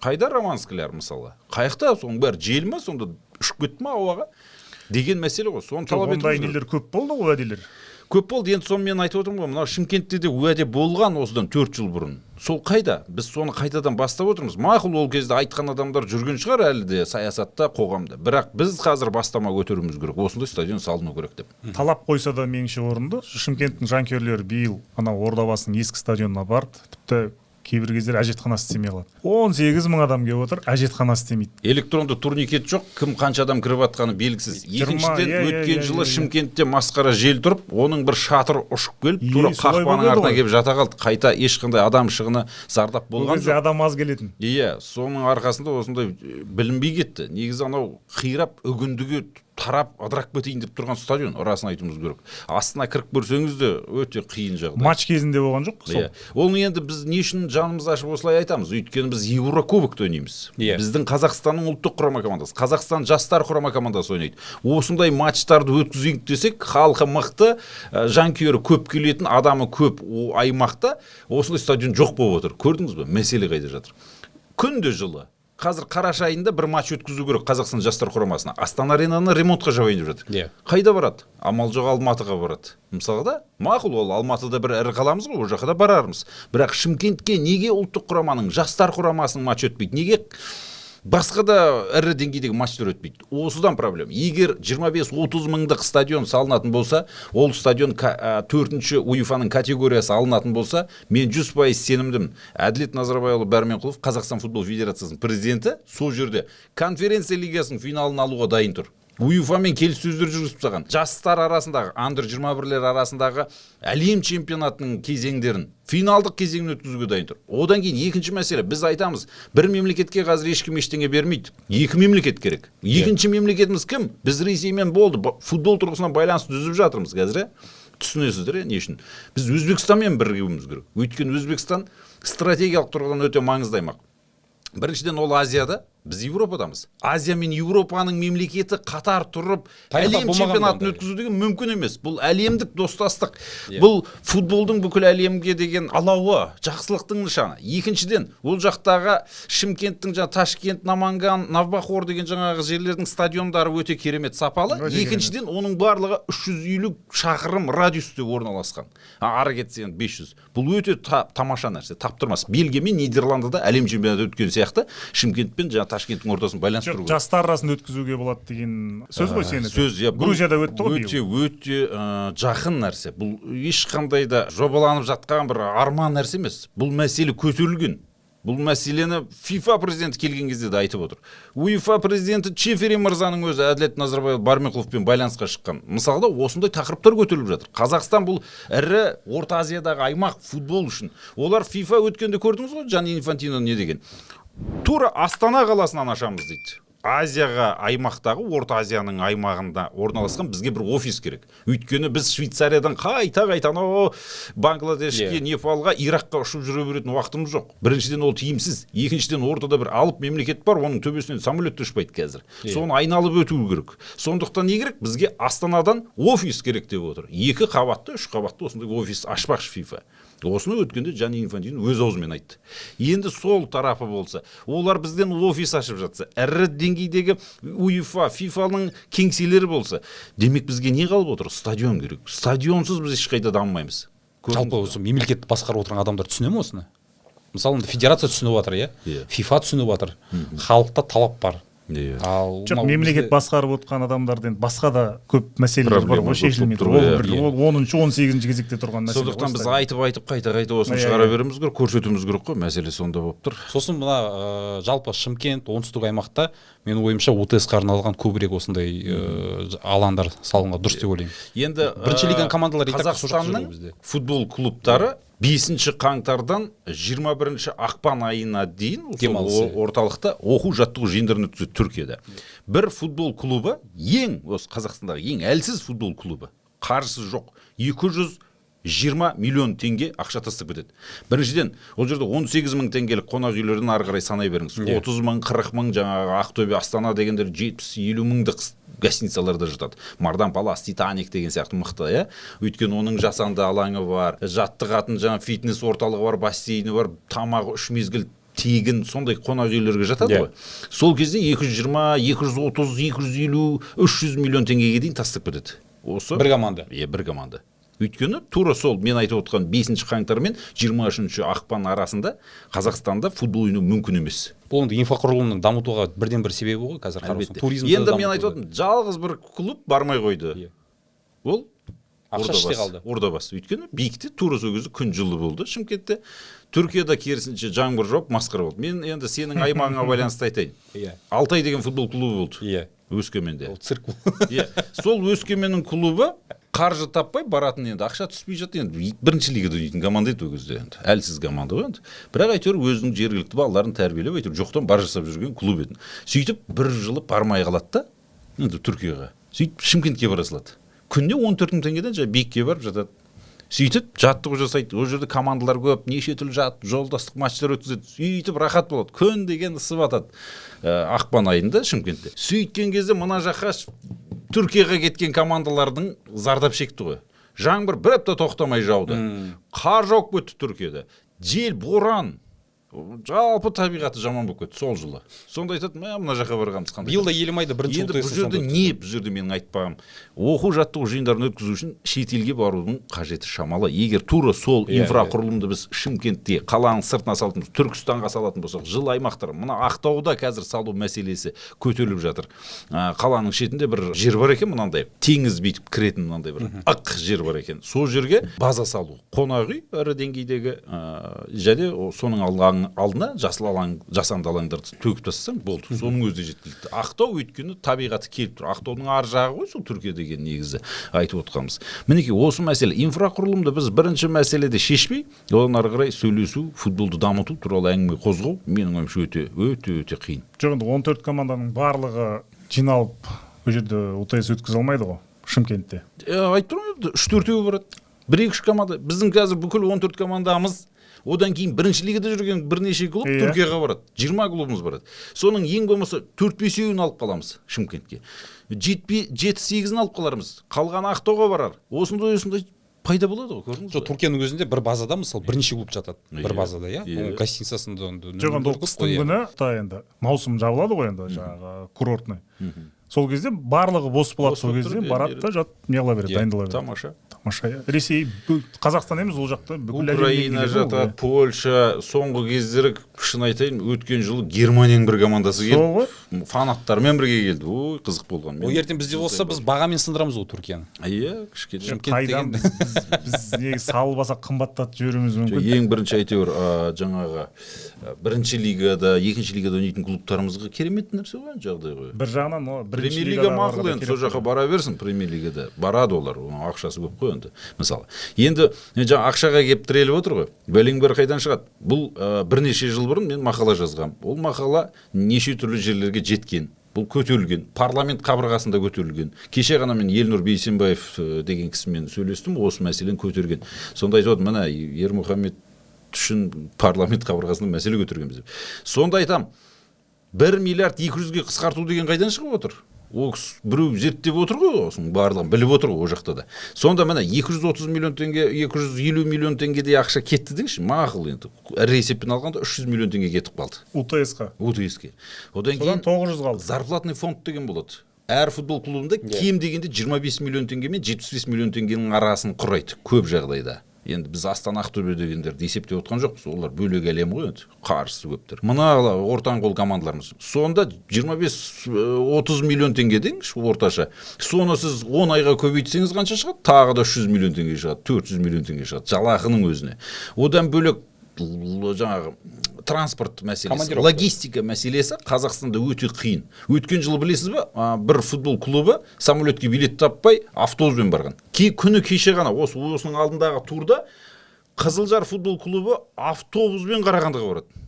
[SPEAKER 2] Қайда роман скляр мысалға қаяқта соның бәрі жел ма сонда ұшып кетті ма ауаға? Деген мәселе ғой соны талап
[SPEAKER 1] ондай нелер көп болды ғой уәделер.
[SPEAKER 2] Көп болды. Енді соны мен айтып отырмын ғой мынау шымкентте де уәде болған осыдан төрт жыл бұрын. Сол қайда? Біз соны қайтадан бастап отырмыз. Мақұл ол кезде айтқан адамдар жүрген шығар әлі де саясатта қоғамда. Бірақ біз қазір бастама көтеруіміз керек. Осындай стадион салыну керек деп.
[SPEAKER 1] Талап қойса да меніңше орынды. Шымкенттің жанкүйерлері биыл анау ордабасының ескі стадионына барды. Тіпті кейбір кездері әжетхана істемей қалады он сегіз мың адам келіп отыр әжетхана істемейді.
[SPEAKER 2] Электронды турникет жоқ кім қанша адам кіріп жатқаны белгісіз. Екіншіден
[SPEAKER 1] иә, иә,
[SPEAKER 2] өткен
[SPEAKER 1] иә,
[SPEAKER 2] жылы шымкентте масқара жел тұрып оның бір шатыры ұшып келіп тура қақпаның артына келіп жата қалды. Қайта ешқандай адам шығыны зардап болған жоқ
[SPEAKER 1] адам аз келетін.
[SPEAKER 2] иә соның арқасында осындай э, білінбей кетті. Негізі анау қирап үгіндіге тарап ыдырап кетейін деп тұрған стадион расын айтуымыз керек. Астына кіріп көрсеңіз де өте қиын жағдай.
[SPEAKER 1] Матч кезінде болған жоқ па
[SPEAKER 2] иә.
[SPEAKER 1] Сол
[SPEAKER 2] оны енді біз не үшін жанымызды ашып осылай айтамыз? Өйткені біз еврокубокты ойнаймыз.
[SPEAKER 3] Иә.
[SPEAKER 2] біздің қазақстанның ұлттық құрама командасы қазақстан жастар құрама командасы ойнайды. Осындай матчтарды өткізейік десек халқы мықты ә, жанкүйері көп келетін адамы көп аймақта осындай стадион жоқ болып отыр. Көрдіңіз бе? Мәселе қайда жатыр? Күнде жылы қазір қараша айында бір матч өткізу керек қазақстан жастар құрамасына. Астана аренаны ремонтқа жабайын деп жатыр.
[SPEAKER 3] Иә.
[SPEAKER 2] қайда барады? Амал жоқ алматыға барады. Мысалға да мақұл ол алматыда бір ірі қаламыз ғой ол жаққа да барармыз. Бірақ шымкентке неге ұлттық құраманың жастар құрамасының матчы өтпейді? Неге басқа да ірі деңгейдегі матчтар өтпейді. Осыдан проблема. Егер 25-30 мыңдық стадион салынатын болса ол стадион төртінші уефаның категориясы алынатын болса мен жүз пайыз сенімдімін. Әділет назарбайұлы бәрменқұлов қазақстан футбол федерациясының президенті сол жерде конференция лигасының финалын алуға дайын тұр. Уефамен келіссөздер жүргізіп тастаған. Жастар арасындағы андер жиырма бірлер арасындағы әлем чемпионатының кезеңдерін финалдық кезеңін өткізуге дайын тұр. Одан кейін екінші мәселе біз айтамыз бір мемлекетке қазір ешкім ештеңе бермейді. Екі мемлекет керек. Екінші мемлекетіміз кім? Біз ресеймен болды футбол тұрғысынан байланысты үзіп жатырмыз қазір иә түсінесіздер иә не үшін? Біз өзбекстанмен бірігуіміз керек. Өйткені өзбекстан стратегиялық тұрғыдан өте маңызды аймақ. Біріншіден ол азияда біз еуропадамыз азия мен еуропаның мемлекеті қатар тұрып әлем чемпионатын өткізу деген мүмкін емес бұл әлемдік достастық
[SPEAKER 3] Иә.
[SPEAKER 2] бұл футболдың бүкіл әлемге деген алауы жақсылықтың нышаны екіншіден ол жақтағы шымкенттің жаңағы ташкент наманган навбахор деген жаңағы жерлердің стадиондары өте керемет сапалы
[SPEAKER 1] Өте
[SPEAKER 2] екіншіден оның барлығы 350 шақырым радиусте орналасқан ары кетсе енді 500 бұл өте та- тамаша нәрсе таптырмас бельгия мен нидерландыда әлем чемпионаты өткен сияқты шымкент пен жаңағы ташкенттің ортасын байланыстыру керек
[SPEAKER 1] жастар арасында өткізуге болады деген сөз ғой сені
[SPEAKER 2] сөз иә.
[SPEAKER 1] грузияда өтті ғой
[SPEAKER 2] өте өте ә, жақын нәрсе. Бұл ешқандай да жобаланып жатқан бір арман нәрсе емес. Бұл мәселе көтерілген. Бұл мәселені фифа президенті келген кезде де айтып отыр. Уефа президенті чефери мырзаның өзі әділет назарбаев бармеқұловпен байланысқа шыққан. Мысалы да осындай тақырыптар көтеріліп жатыр. Қазақстан бұл ірі орта азиядағы аймақ футбол үшін. Олар фифа өткенде көрдіңіз ғой джани инфантино не деген? Тура астана қаласынан ашамыз дейді. Азияға аймақтағы орта азияның аймағында орналасқан бізге бір офис керек. Өйткені біз швейцариядан қайта қайта анау бангладешке
[SPEAKER 3] Иә.
[SPEAKER 2] непалға иракқа ұшып жүре беретін уақытымыз жоқ. Біріншіден ол тиімсіз екіншіден ортада бір алып мемлекет бар оның төбесінен самолет те ұшпайды қазір соны айналып өту керек. Сондықтан не керек? Бізге астанадан офис керек деп отыр. Екі қабатты үш қабатты осындай офис ашпақшы фифа осыны өткенде джани инфантино өз аузымен айтты. Енді сол тарапы болса олар бізден офис ашып жатса ірі деңгейдегі уефа фифаның кеңселері болса демек бізге не қалып отыр? Стадион керек. Стадионсыз біз ешқайда дамымаймыз.
[SPEAKER 3] Жалпы осы мемлекетті басқарып отырған адамдар түсіне ме осыны? Мысалы енді федерация түсініп жатыр иә?
[SPEAKER 2] Иә.
[SPEAKER 3] фифа түсініп жатыр. Халықта талап бар.
[SPEAKER 2] Иә.
[SPEAKER 3] ал
[SPEAKER 1] жоқ мемлекет басқарып отқан адамдарда енді басқа да көп мәселелер бар ғой
[SPEAKER 2] көп
[SPEAKER 1] шешілмей
[SPEAKER 2] болып
[SPEAKER 1] тұр
[SPEAKER 2] тұр
[SPEAKER 1] ол бір
[SPEAKER 3] иә.
[SPEAKER 1] ол оныншы он сегізінші кезекте тұрған мәселе
[SPEAKER 2] сондықтан біз айтып айтып қайта қайта осыны
[SPEAKER 1] Иә,
[SPEAKER 2] шығара
[SPEAKER 1] иә.
[SPEAKER 2] беруіміз керек көрсетуіміз керек қой мәселе сонда болып тұр
[SPEAKER 3] сосын мына жалпы шымкент оңтүстік аймақта менің ойымша утс қа арналған көбірек осындай ә, алаңдар салынған дұрыс деп ойлаймын.
[SPEAKER 2] Енді
[SPEAKER 3] Бірінші лиганың командалары жүр ғой
[SPEAKER 2] қазақстанның футбол клубтары бесінші қаңтардан 21 ақпан айына дейін
[SPEAKER 3] Демалыс, иә.
[SPEAKER 2] орталықта оқу жаттығу жиындарын өткізеді түркияда. Бір футбол клубы ең осы қазақстандағы ең әлсіз футбол клубы қаржысы жоқ. 220 миллион теңге ақша тастап кетеді. Біріншіден ол жерде 18 мың теңгелік қонақ үйлерден ары қарай санай беріңіз.
[SPEAKER 3] Иә.
[SPEAKER 2] 30 мың 40 мың жаңағы ақтөбе астана дегендер 70-50 мыңдық с- гостиницаларда жатады. Мардан палас титаник деген сияқты мықты иә. Өйткені оның жасанды алаңы бар жаттығатын жаңағы фитнес орталығы бар бассейні бар тамағы үш мезгіл тегін сондай қонақ үйлерге жатады
[SPEAKER 3] Иә.
[SPEAKER 2] ғой. Сол кезде 220 230 250 300 миллион теңгеге дейін тастап кетеді. Осы
[SPEAKER 3] бір команда.
[SPEAKER 2] Иә бір команда. Өйткені тура сол мен айтып отқан бесінші қаңтар мен жиырма үшінші ақпан арасында қазақстанда футбол ойнау мүмкін емес.
[SPEAKER 3] Бұл енді инфрақұрылымның дамытуға бірден бір себебі ғой қазір қарасаң. туризм
[SPEAKER 2] енді мен айтып отырмын жалғыз бір клуб бармай қойды.
[SPEAKER 3] Иә.
[SPEAKER 2] ол
[SPEAKER 3] Ақша іште қалды.
[SPEAKER 2] ордабасы өйткені биікте тура сол кезде күн жылы болды. Шымкентте түркияда керісінше жаңбыр жауып масқара болды. Мен енді сенің аймағыңа байланысты айтайын.
[SPEAKER 3] Иә.
[SPEAKER 2] алтай деген футбол клубы болды.
[SPEAKER 3] Иә.
[SPEAKER 2] Өскеменде.
[SPEAKER 3] Ол цирк
[SPEAKER 2] иә. Сол өскеменнің клубы қаржы таппай баратын енді ақша түспей жатты енді. Бірінші лигада ойнайтын команда еді ол кезде енді. Әлсіз команда ғой енді. Бірақ әйтеуір өзінің жергілікті балаларын тәрбиелеп әйтеуір жоқтан бар жасап жүрген клуб еді. Сөйтіп бір жылы бармай қалады да енді түркияға. Сөйтіп шымкентке бара салады. Күніне он төрт мың теңгеден жаңағы биікке барып жатады. Сөйтіп жаттығу жасайды. Ол жерде командалар көп неше түрлі жат жолдастық матчтар өткізеді. Сөйтіп рахат болады. Күн деген ысып жатады ә, ақпан айында шымкентте. Сөйткен кезде мына жаққа түркияға кеткен командалардың зардап шекті ғой жаңбыр бір апта тоқтамай жауды қар жауып кетті түркияда жел боран жалпы табиғаты жаман болып кетті сол жылы. Сонда айтады мә мына жаққа барғанымыз қандай?
[SPEAKER 3] Биыл да елімайда бірінші
[SPEAKER 2] енді бұл жерде не бұл жерде менің айтпағым? Оқу жаттығу жиындарын өткізу үшін шетелге барудың қажеті шамалы. Егер тура сол
[SPEAKER 3] Иә,
[SPEAKER 2] инфрақұрылымды біз шымкентте қаланың сыртына салатын түркістанға салатын болсақ жылы аймақтар мына ақтауда қазір салу мәселесі көтеріліп жатыр. Қаланың шетінде бір жер бар екен мынандай теңіз бүйтіп кіретін мынандай бір ық жер бар екен. Сол жерге база салу қонақ үй ірі деңгейдегі ә, және соның алаңына алаң алдына жасыл алаң жасанды алаңдарды төгіп тастасаң болды. Соның өзі де жеткілікті. Ақтау өйткені табиғаты келіп тұр. Ақтаудың ар жағы ғой сол түркия деген негізі айтып отқанымыз мінекей осы мәселе инфрақұрылымды біз бірінші мәселеде шешпей одан ары қарай сөйлесу футболды дамыту туралы әңгіме қозғау менің ойымша өте өте өте қиын.
[SPEAKER 1] Жоқ енді он төрт команданың барлығы жиналып ол жерде утс өткізе алмайды ғой шымкентте.
[SPEAKER 2] Айтып тұрмын ғой үш төртеуі барады бір екі үш команда. Біздің қазір бүкіл он төрт командамыз одан кейін бірінші лигада жүрген бірнеше клуб
[SPEAKER 1] Иә.
[SPEAKER 2] түркияға барады. Жиырма клубымыз барады. Соның ең болмаса төрт бесеуін алып қаламыз шымкентке. Жетпе жеті сегізін алып қалармыз. Қалғаны ақтауға барар. Осындай осындай пайда болады ғой көрдіңіз
[SPEAKER 3] жоқ түркияның өзінде бір базада мысалы бірнеше клуб жатады.
[SPEAKER 2] Иә.
[SPEAKER 3] бір базада иә?
[SPEAKER 2] Иә.
[SPEAKER 3] оның гостиницасында
[SPEAKER 1] жоқ енді ол қыстың күні енді маусым жабылады ғой енді жаңағы курортный. Сол кезде барлығы бос болады сол кезде барады да жатып неғыла береді дайындала береді.
[SPEAKER 2] тамаша.
[SPEAKER 1] Тамаша иә. Ресей қазақстан емес ол жақта бүкіл
[SPEAKER 2] украина жатады польша соңғы кездері шын айтайын өткен жылы германияның бір командасы
[SPEAKER 1] иә. сол
[SPEAKER 2] келді
[SPEAKER 1] ғой
[SPEAKER 2] фанаттармен бірге келді. Ой қызық болған
[SPEAKER 3] ол ертең бізде болса біз бағамен сындырамыз ғой түркияны.
[SPEAKER 2] Иә кішкене.
[SPEAKER 3] Шымкент деген-
[SPEAKER 1] біз, неге салып алсақ қымбаттатып жіберуіміз мүмкін.
[SPEAKER 2] Ең бірінші әйтеуір жаңағы бірінші лигада екінші лигада ойнайтын клубтарымызға керемет нәрсе ғой енді жағдай ғой.
[SPEAKER 1] Бір жағынан
[SPEAKER 2] премьер лига мақұл енді сол жаққа бара берсін премьер лигада барады олар оның ақшасы көп қой енді. Мысалы енді жаңа ақшаға келіп тіреліп отыр ғой бәлең бәрі қайдан шығады? Бұл ә, бірнеше жыл бұрын мен мақала жазғанмын ол мақала неше түрлі жерлерге жеткен бұл көтерілген парламент қабырғасында көтерілген. Кеше ғана мен елнұр бейсенбаев деген кісімен сөйлестім осы мәселені көтерген. Сонда айтып отыр мына ермұхамед үшін парламент қабырғасында мәселе көтергенбіз деп сонда айтамын бір миллиард екі жүзге қысқарту деген қайдан шығып отыр? Ол кісі біреу зерттеп отыр ғой осының барлығын біліп отыр ғой ол жақта да. Сонда міне 230 миллион теңге 250 миллион теңгедей ақша кетті деңізші мақұл енді. Ірі есеппен алғанда 300 миллион теңге кетіп қалды.
[SPEAKER 1] Утс-қа.
[SPEAKER 2] Утс-ке. Одан
[SPEAKER 1] содан
[SPEAKER 2] кейін
[SPEAKER 1] 900 қалды.
[SPEAKER 2] зарплатный фонд деген болады. Әр футбол клубында кем дегенде 25 миллион теңге мен 75 миллион теңгенің арасын құрайды көп жағдайда. Енді біз астана ақтөбе дегендерді есептеп отқан жоқпыз. Олар бөлек әлем ғой енді қаржысы көптер. Мына ортан қол командаларымыз. Сонда 25-30 миллион теңге деңізші орташа. Соны сіз 10 айға көбейтсеңіз қанша шығады? Тағы да 300 миллион теңге шығады 400 миллион теңге шығады жалақының өзіне. Одан бөлек жаңағы транспорт мәселесі логистика мәселесі қазақстанда өте қиын. Өткен жылы білесіз ба а, бір футбол клубы самолетке билет таппай автобуспен барған. Ке, күні кеше ғана осы осының алдындағы турда қызылжар футбол клубы автобуспен қарағандыға барады.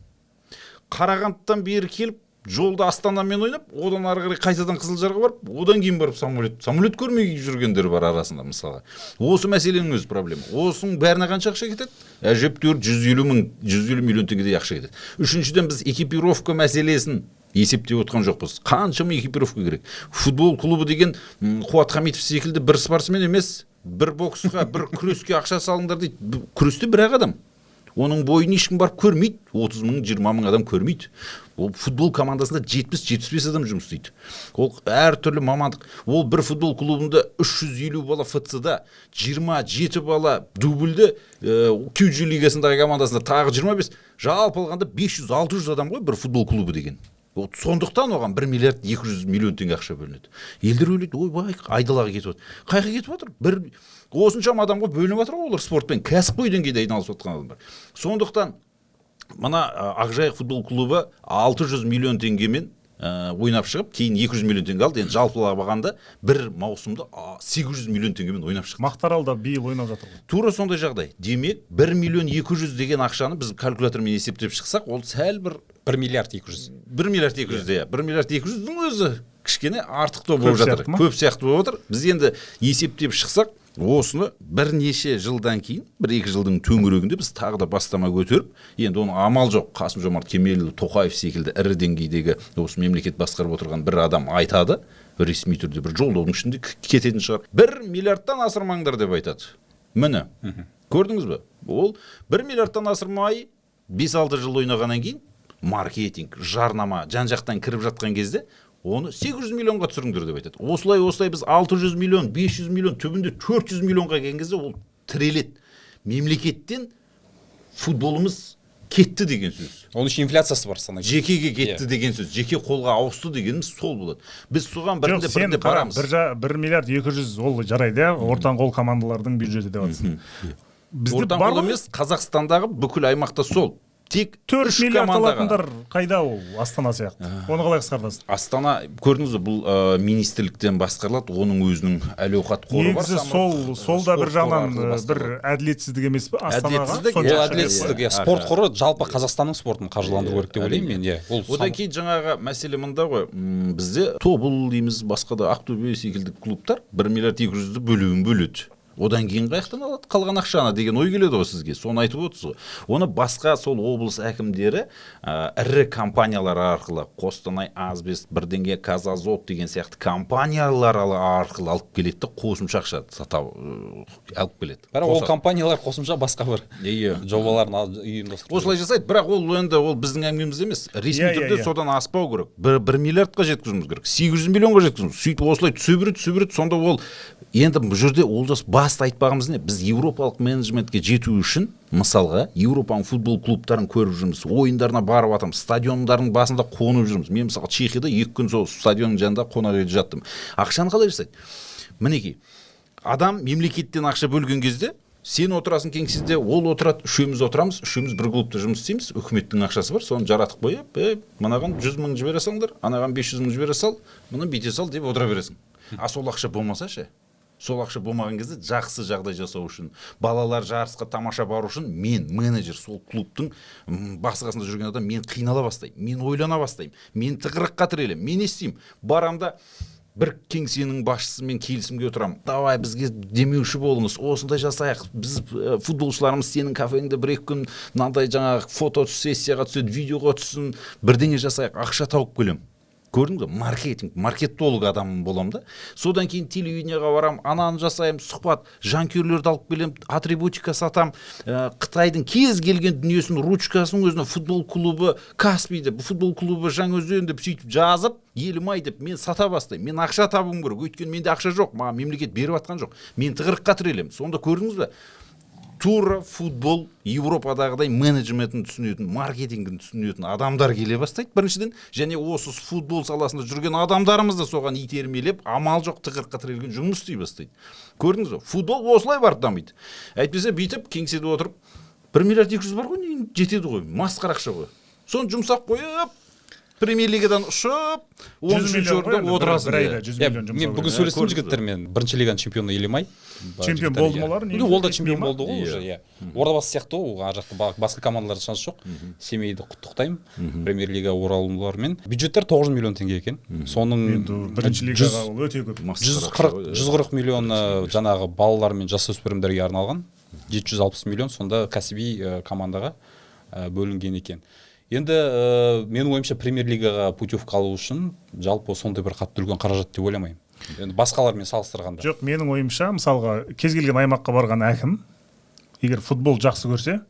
[SPEAKER 2] Қарағандыдан бері келіп жолда астанамен ойнап одан ары қарай қайтадан қызылжарға барып одан кейін барып самолет самолет көрмей жүргендер бар арасында мысалға. Осы мәселенің өзі проблема. Осының бәріне қанша ақша кетеді? Әжептәуір жүз елу мың жүз елу миллион теңгедей ақша кетеді. Үшіншіден біз экипировка мәселесін есептеп отқан жоқпыз. Қаншама экипировка керек. Футбол клубы деген қуат хамитов секілді бір спортсмен емес бір боксқа бір күреске ақша салыңдар дейді. Күресте бір ақ адам. Оның бойын ешкім барып көрмейді. отыз мың жиырма мың адам көрмейді. Ол футбол командасында жетпіс жетпіс бес адам жұмыс істейді. Ол әртүрлі мамандық. Ол бір футбол клубында үш жүз елу бала фцда жиырма жеті бала дубльді ә, кюджи лигасындағы командасында тағы жиырма бес. Жалпы алғанда бес жүз алты жүз адам ғой бір футбол клубы деген. Вот сондықтан оған бір миллиард екі жүз миллион теңге ақша бөлінеді. Елдер ойлайды ойбай айдалаға кетіп жатыр қай жаққа кетіп жатыр бір осыншама адамға бөлініп жатыр ғой олар спортпен. Кәсіпқой деңгейде айналысып жатқан адамдар. Сондықтан мына ақжайық футбол клубы 600 миллион теңгемен ә, ойнап шығып кейін 200 миллион теңге алды. Енді жалпылап алғанда бір маусымда а, 800 миллион теңгемен ойнап шықты
[SPEAKER 1] мақтааралда биыл ойнап жатыр ғой.
[SPEAKER 2] Тура сондай жағдай. Демек 1 миллион 200 деген ақшаны біз калькулятормен есептеп шықсақ ол сәл бір
[SPEAKER 3] бір миллиард екі жүз.
[SPEAKER 2] бір миллиард екі жүз иә. бір миллиард екі жүздің өзі кішкене артықтау болып жатыр. көп сияқты болып жатыр. Біз енді есептеп шықсақ осыны бірнеше жылдан кейін бір екі жылдың төңірегінде біз тағы да бастама көтеріп енді оның амал жоқ. Қасым жомарт кемелұлы тоқаев секілді ірі деңгейдегі осы мемлекет басқарып отырған бір адам айтады ресми түрде бір жолдаудың ішінде кететін шығар. Бір миллиардтан асырмаңдар деп айтады. Міне көрдіңіз ба ол бір миллиардтан асырмай бес алты жыл ойнағаннан кейін маркетинг жарнама жан жақтан кіріп жатқан кезде оны 800 миллионға түсіріңдер деп айтады. Осылай осылай біз 600 миллион 500 миллион түбінде 400 миллионға келген кезде ол тіреледі. Мемлекеттен футболымыз кетті деген сөз.
[SPEAKER 3] Оның үшін инфляциясы бар санай
[SPEAKER 2] жекеге кетті
[SPEAKER 3] Иә.
[SPEAKER 2] деген сөз. Жеке қолға ауысты дегеніміз сол болады. Біз соған бірінде бірінде барамыз.
[SPEAKER 1] бір, жа- бір миллиард екі жүз ол жарайды иә ортан қол командалардың бюджеті деп жатрсың бізде
[SPEAKER 2] ортан қол емес қазақстандағы бүкіл аймақта сол. Тек
[SPEAKER 1] төрт миллиард алатындар қайда ол? Астана сияқты. Оны қалай қысқартасың
[SPEAKER 2] астана көрдіңіз бе бұл ә, министрліктен басқарылады оның өзінің әл ауқат қоры бар
[SPEAKER 1] негізі сол
[SPEAKER 2] ә,
[SPEAKER 1] сол да бір жағынан ә, бір әділетсіздік емес пе? Астанаға
[SPEAKER 2] Әділетсіздік,
[SPEAKER 3] ол
[SPEAKER 2] иә,
[SPEAKER 3] әділетсіздік. иә. Спорт қоры жалпы қазақстанның спортын қаржыландыру керек деп ойлаймын мен иә. Ол
[SPEAKER 2] одан кейін жаңағы мәселе мында ғой. Бізде тобыл дейміз басқа да ақтөбе секілді клубтар бір миллиард екі жүзді бөлуін бөледі. Одан кейін қаяқтан алады қалған ақшаны деген ой келеді ғой сізге соны айтып отырсыз ғой. Оны басқа сол облыс әкімдері ә, ірі компаниялар арқылы қостанай асбест бірдеңе казазот деген сияқты компаниялар арқылы алып келеді да қосымша ақша алып келеді.
[SPEAKER 3] Бірақ ол компаниялар қосымша басқа бір
[SPEAKER 2] иә
[SPEAKER 3] жобаларын ал- ұйымдастыру
[SPEAKER 2] осылай жасайды бірақ ол енді ол біздің әңгімеміз емес. Ресми түрде содан аспау керек. Бір, бір миллиардқа жеткізуіміз керек. Сегіз жүз миллионға жеткізуіміз. Сөйтіп осылай түсе береді түсе береді сонда ол енді бұл жерде олжас басты айтпағымыз не? Біз еуропалық менеджментке жету үшін мысалға еуропаның футбол клубтарын көріп жүрміз ойындарына барып жатырмыз стадиондардың басында қонып жүрміз. Мен мысалы чехияда екі күн сол стадионның жанында қонақ үйде жаттым. Ақшаны қалай жасайды? Мінекей адам мемлекеттен ақша бөлген кезде сен отырасың кеңседе ол отырады үшеуміз отырамыз үшеуміз бір клубта жұмыс істейміз үкіметтің ақшасы бар соны жаратып қойып е мынаған жүз мың жібере салыңдар анаған бес жүз мың жібере сал мына бүйте сал деп отыра бересің. А сол ақша болмаса ше? Сол ақша болмаған кезде жақсы жағдай жасау үшін балалар жарысқа тамаша бару үшін мен менеджер сол клубтың басы қасында жүрген адам мен қинала бастаймын мен ойлана бастаймын мен тығырыққа тірелемін мен не істеймін. Барамын да бір кеңсенің басшысымен келісімге отырамын давай бізге демеуші болыңыз осындай жасайық. Біз ә, футболшыларымыз сенің кафеңде бір екі күн мынандай жаңағы фото сессияға түседі видеоға түссін бірдеңе жасайық ақша тауып келемін. Көрдіңіз ба маркетинг маркетолог адам боламын да. Содан кейін телевидениеға барамын ананы жасаймын сұхбат жанкүйерлерді алып келемін атрибутика сатамын ә, қытайдың кез келген дүниесін ручкасын өзіне футбол клубы каспий деп футбол клубы жаңаөзен деп сөйтіп жазып елім ай деп мен сата бастаймын. Мен ақша табуым керек. Өйткені менде ақша жоқ маған мемлекет беріп жатқан жоқ. Мен тығырыққа тірелемін. Сонда көрдіңіз ба тура футбол европадағыдай менеджментін түсінетін маркетингін түсінетін адамдар келе бастайды біріншіден. Және осы футбол саласында жүрген адамдарымыз да соған итермелеп амал жоқ тығырыққа тірелген жұмыс істей бастайды. Көрдіңіз ба футбол осылай барып дамиды. Әйтпесе бүйтіп кеңседе отырып бір миллиард екі жүз бар ғой жетеді ғой? Масқара ақша ғой. Соны жұмсап қойып премьер лигадан ұшып он үшінші орында отырасың
[SPEAKER 1] бір
[SPEAKER 2] иә.
[SPEAKER 1] айда жүз
[SPEAKER 3] иә
[SPEAKER 1] миллион
[SPEAKER 3] мен бүгін сөйлестім жігіттермен бірінші лиганың чемпионы елемай
[SPEAKER 1] Чемпион болды
[SPEAKER 3] иә.
[SPEAKER 1] ма олар?
[SPEAKER 3] Ну, ол да чемпион болды ғой уже иә. ордабасы сияқты ғой ол ар жақта ба- басқа командаларда шанс жоқ. Семейді құттықтаймын. Премьер лига оралуларымен бюджеттер тоғыз жүз миллион теңге екен. Соның
[SPEAKER 1] енді бірінші лигаға ол өте көп
[SPEAKER 3] жүз қырық
[SPEAKER 2] иә.
[SPEAKER 3] жүз қырық миллион э, жаңағы балалар мен жасөспірімдерге арналған жеті жүз алпыс миллион сонда кәсіби э, командаға э, бөлінген екен. Енді э, менің ойымша премьер лигаға путевка алу үшін жалпы сондай бір қатты үлкен қаражат деп ойламаймын. Енді басқалармен салыстырғанда.
[SPEAKER 1] Жоқ менің ойымша мысалға кез келген аймаққа барған әкім егер футбол жақсы көрсе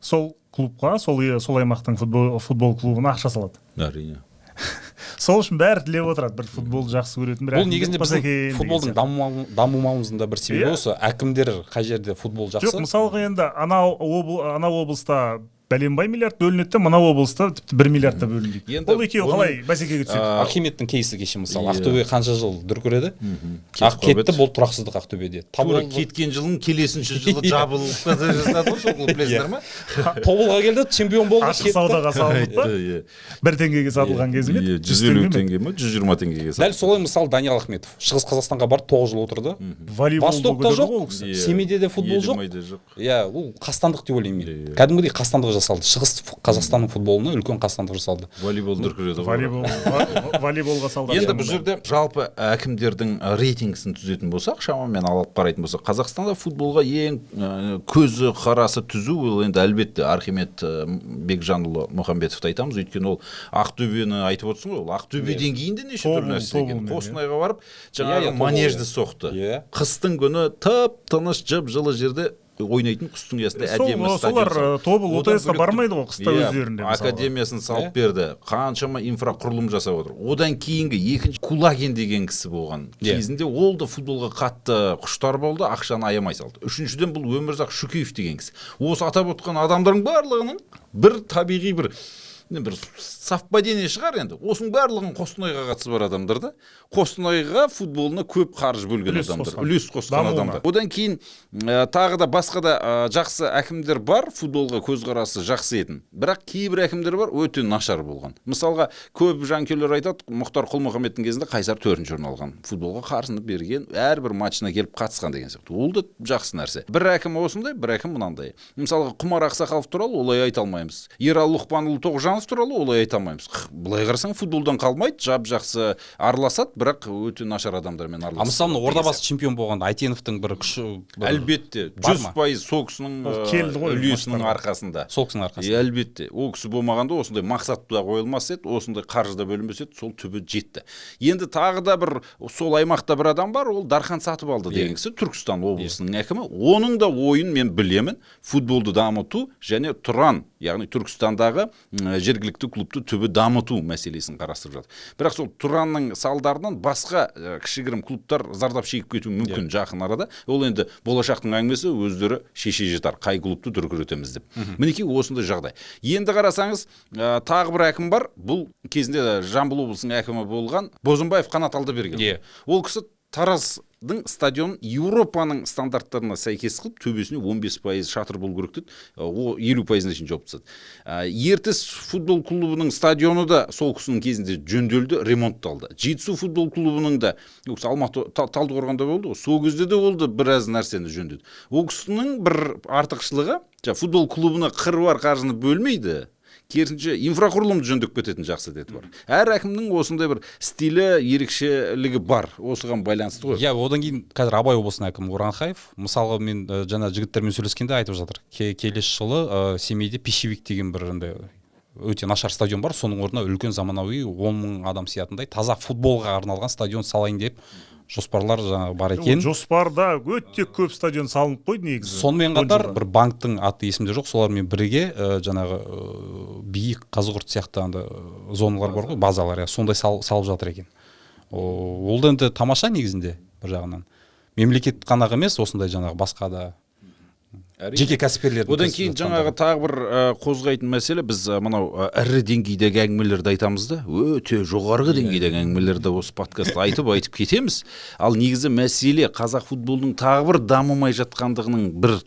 [SPEAKER 1] сол клубқа сол сол аймақтың футбол, футбол клубына ақша салады.
[SPEAKER 2] Әрине.
[SPEAKER 1] Сол үшін бәрі тілеп отырады бір футбол жақсы көретін бір
[SPEAKER 3] бұл негізінде біздің футболдың дамымауымыздың да бір себебі
[SPEAKER 1] Иә.
[SPEAKER 3] осы. Әкімдер қай жерде футбол жақсы.
[SPEAKER 1] жоқ мысалға енді анау обл, анау облыста бәленбай миллиард бөлінеді де мынау облыста тіпті бір миллиард та бөлінбейді.
[SPEAKER 2] Енді
[SPEAKER 1] ол екеуі қалай бәсекеге түседі
[SPEAKER 3] архимедтің кейсі кеше мысалы
[SPEAKER 2] Иә.
[SPEAKER 3] ақтөбе қанша жыл дүркіреді? Ақ кетті бұл тұрақсыздық ақтөбеде.
[SPEAKER 2] Тура кеткен жылың келесінші жылы жабылып та жазады ғой сол клуб білесіңдер ма?
[SPEAKER 3] Тобылға келді чемпион болды
[SPEAKER 1] ашық саудаға салынып па?
[SPEAKER 2] Иә.
[SPEAKER 1] бір теңгеге сатылған кезі ме
[SPEAKER 2] Иә, жүз елу теңге ма жүз жиырма теңгеге
[SPEAKER 3] дәл солай мысалы даниял ахметов шығыс қазақстанға барып тоғыз жыл отырды. Востокта жоқ
[SPEAKER 1] ғой ол кісі.
[SPEAKER 2] Иә.
[SPEAKER 3] семейде де футбол жоқ. иә ол қастандық деп ойлаймын
[SPEAKER 2] Иә,
[SPEAKER 3] мен
[SPEAKER 2] иә.
[SPEAKER 3] кәдімгідей қастандық жасалды. Шығыс қазақстанның футболына үлкен қастандық жасалды.
[SPEAKER 2] Волейбол дүркіреді ғой.
[SPEAKER 1] Волейбол волейболға салды.
[SPEAKER 2] Енді бұл жерде жалпы әкімдердің рейтингісін түзетін болсақ шамамен алып қарайтын болсақ қазақстанда футболға ең көзі қарасы түзу ол енді әлбетте архимед бекжанұлы мұхамбетовті айтамыз. Өйткені ол ақтөбені айтып отырсың ғой ол ақтөбе деңгейінде неше
[SPEAKER 1] Тобыл-
[SPEAKER 2] түрлі нәрсе екен.
[SPEAKER 1] иә.
[SPEAKER 2] қостанайға барып
[SPEAKER 3] Иә,
[SPEAKER 2] жаңағы
[SPEAKER 3] иә,
[SPEAKER 2] манежді
[SPEAKER 3] иә.
[SPEAKER 2] соқты.
[SPEAKER 3] Иә.
[SPEAKER 2] қыстың күні тып тыныш жып жылы жерде ойнайтын құстың ұясында әдемі
[SPEAKER 1] солар, ә, тобыл
[SPEAKER 2] Одан
[SPEAKER 1] ОТС-қа
[SPEAKER 2] бөлек
[SPEAKER 1] бармайды ғой қыста
[SPEAKER 2] Иә,
[SPEAKER 1] өздерінде
[SPEAKER 2] академиясын салып берді. Қаншама инфрақұрылым жасап отыр. Одан кейінгі екінші кулагин деген кісі болған. Кезінде ол да футболға қатты құштар болды ақшаны аямай салды. Үшіншіден бұл өмірзақ шүкеев деген кісі. Осы атап отқан адамдардың барлығының бір табиғи бір бір совпадение шығар енді. Осының барлығын қостанайға қатысы бар адамдар да қостанайға футболына көп қаржы бөлген адамдар үлес қосқан адамдар. Одан кейін ә, тағы да басқа да ә, жақсы әкімдер бар футболға көзқарасы жақсы етін. Бірақ кейбір әкімдер бар өте нашар болған. Мысалға көп жанкүйерлер айтады мұхтар құл кезінде қайсар төртінші орын алған. Футболға қарсыны берген әрбір матчына келіп қатысқан деген сияқты. Ол да жақсы нәрсе. Бір әкім осындай бір әкім мынандай. Мысалға құмар ақсақалов туралы олай айта алмаймыз. Ералы лұқпанұлы тоғжанов туралы олай айта алмаймыз былай қарасаң футболдан қалмайды жап жақсы араласады бірақ өте нашар адамдармен араласады.
[SPEAKER 3] Мысалы мына ордабасы чемпион болған айтеновтың бір күші
[SPEAKER 2] әлбетте жүз пайыз сол кісінің ә,
[SPEAKER 1] келді ғой
[SPEAKER 2] үлесінің арқасында.
[SPEAKER 3] Сол кісінің арқасында.
[SPEAKER 2] Әлбетте ол кісі болмағанда осындай мақсат да қойылмас еді осындай қаржы да бөлінбес еді сол түбі жетті. Енді тағы да бір сол аймақта бір адам бар ол дархан сатып алды деген кісі түркістан облысының әкімі. Оның да ойын мен білемін футболды дамыту және тұран яғни түркістандағы жергілікті клубты түбі дамыту мәселесін қарастырып жатыр. Бірақ сол тұранның салдарынан басқа ә, кішігірім клубтар зардап шегіп кетуі мүмкін жақын арада. Ол енді болашақтың әңгімесі өздері шеше жатар қай клубты дүркіретеміз деп. Мінекей осындай жағдай. Енді қарасаңыз ә, тағы бір әкім бар. Бұл кезінде жамбыл облысының әкімі болған бозымбаев қанат алдаберген
[SPEAKER 3] Иә.
[SPEAKER 2] ол кісі тараздың стадионын еуропаның стандарттарына сәйкес қылып төбесіне 15 пайыз шатыр болу керек деді о елу пайызына шейін жауып тастады. Ертіс футбол клубының стадионы да сол кісінің кезінде жөнделді ремонтталды. Жетісу футбол клубының да ол кісі алматы Та- талдықорғанда болды ғой сол кезде де ол да біраз нәрсені жөндеді ол кісінің бір артықшылығы жаңағы футбол клубына қыруар қаржыны бөлмейді. Керісінше инфрақұрылымды жөндеп кететін жақсы деді бар. Әр әкімнің осындай бір стилі ерекшелігі бар. Осыған байланысты ғой.
[SPEAKER 3] Иә одан кейін қазір абай облысының әкімі уранхаев мысалға мен ә, жаңа жігіттермен сөйлескенде айтып жатыр. Ке- келесі жылы ә, семейде пищевик деген бір андай өте нашар стадион бар. Соның орнына үлкен заманауи он мың адам сиятындай таза футболға арналған стадион салайын деп жоспарлар жаңағы бар екен.
[SPEAKER 1] жоспарда өте көп стадион салынып қойды негізі.
[SPEAKER 3] Сонымен
[SPEAKER 1] он
[SPEAKER 3] қатар бір банктың аты есімде жоқ солармен бірге ә, жаңағы ә, биік қазығұрт сияқты андай ә, зоналар бар ғой базалар иә сондай сал, салып жатыр екен. Ол да енді тамаша негізінде бір жағынан. Мемлекет қана емес осындай жаңағы басқа да жеке кәсіпкерлердің
[SPEAKER 2] одан кейін жаңағы тағы бір ә, қозғайтын мәселе біз ә, мынау ірі деңгейдегі әңгімелерді айтамыз да. Өте жоғарғы деңгейдегі әңгімелерді осы подкастта айтып айтып кетеміз. Ал негізі мәселе қазақ футболының тағы бір дамымай жатқандығының бір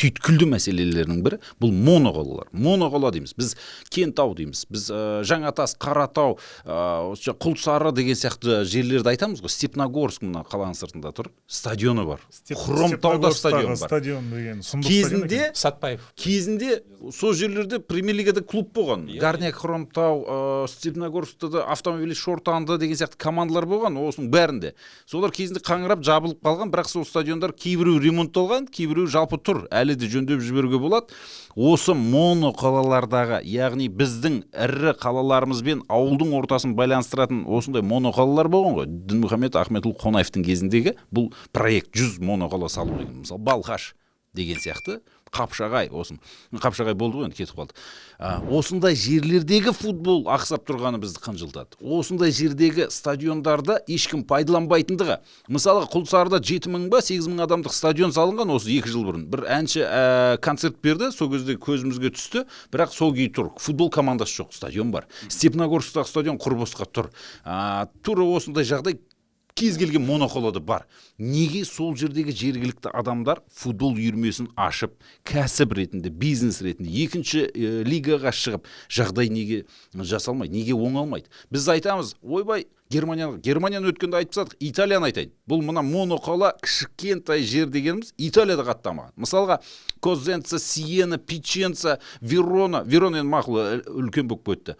[SPEAKER 2] түйткілді мәселелерінің бірі бұл моноқалалар моноқала дейміз. Біз кентау дейміз. Біз ә, жаңатас қаратау ә, осы жа- құлсары деген сияқты жерлерді айтамыз ғой. Степногорск мына қаланың сыртында тұр. Стадионы бар.
[SPEAKER 1] Степ-
[SPEAKER 2] хромтауда стадион бар.
[SPEAKER 1] стадион деген сұмдық
[SPEAKER 2] кезінде
[SPEAKER 3] сәтбаев
[SPEAKER 2] кезінде сол жерлерде премьер лигада клуб болған. Горняк хромтау ә, степногорскта да автомобиль шортанды деген сияқты командалар болған осының бәрінде. Солар кезінде қаңырап жабылып қалған бірақ сол стадиондар кейбіреуі ремонтталған кейбіреуі жалпы тұр. Әлі де жөндеп жіберуге болады. Осы моноқалалардағы яғни біздің ірі қалаларымызбен ауылдың ортасын байланыстыратын осындай моноқалалар болған ғой. Дінмұхаммед ахметұлы қонаевтың кезіндегі бұл проект жүз моноқала салу деген. Мысалы балқаш деген сияқты. Қапшағай осы қапшағай болды ғой енді кетіп қалды. А, осындай жерлердегі футбол ақсап тұрғаны бізді қынжылтады. Осындай жердегі стадиондарда ешкім пайдаланбайтындығы. Мысалға құлсарыда жеті мың ба сегіз мың адамдық стадион салынған осы екі жыл бұрын. Бір әнші ә, концерт берді сол кезде көзімізге түсті бірақ сол күйі тұр. Футбол командасы жоқ стадион бар. Степногорсктағы стадион құр босқа тұр. А, тура осындай жағдай кез келген моноқолада бар. Неге сол жердегі жергілікті адамдар футбол үйірмесін ашып кәсіп ретінде бизнес ретінде екінші э, лигаға шығып жағдай неге жасалмайды неге оңалмайды? Біз айтамыз ойбай германияны германияны өткенде айтып тастадық италияны айтайын. Бұл мына моноқала кішкентай жер дегеніміз италияда қатты дамыған мысалға козенца сиена пиченца верона. Верона енді мақұл үлкен болып кетті.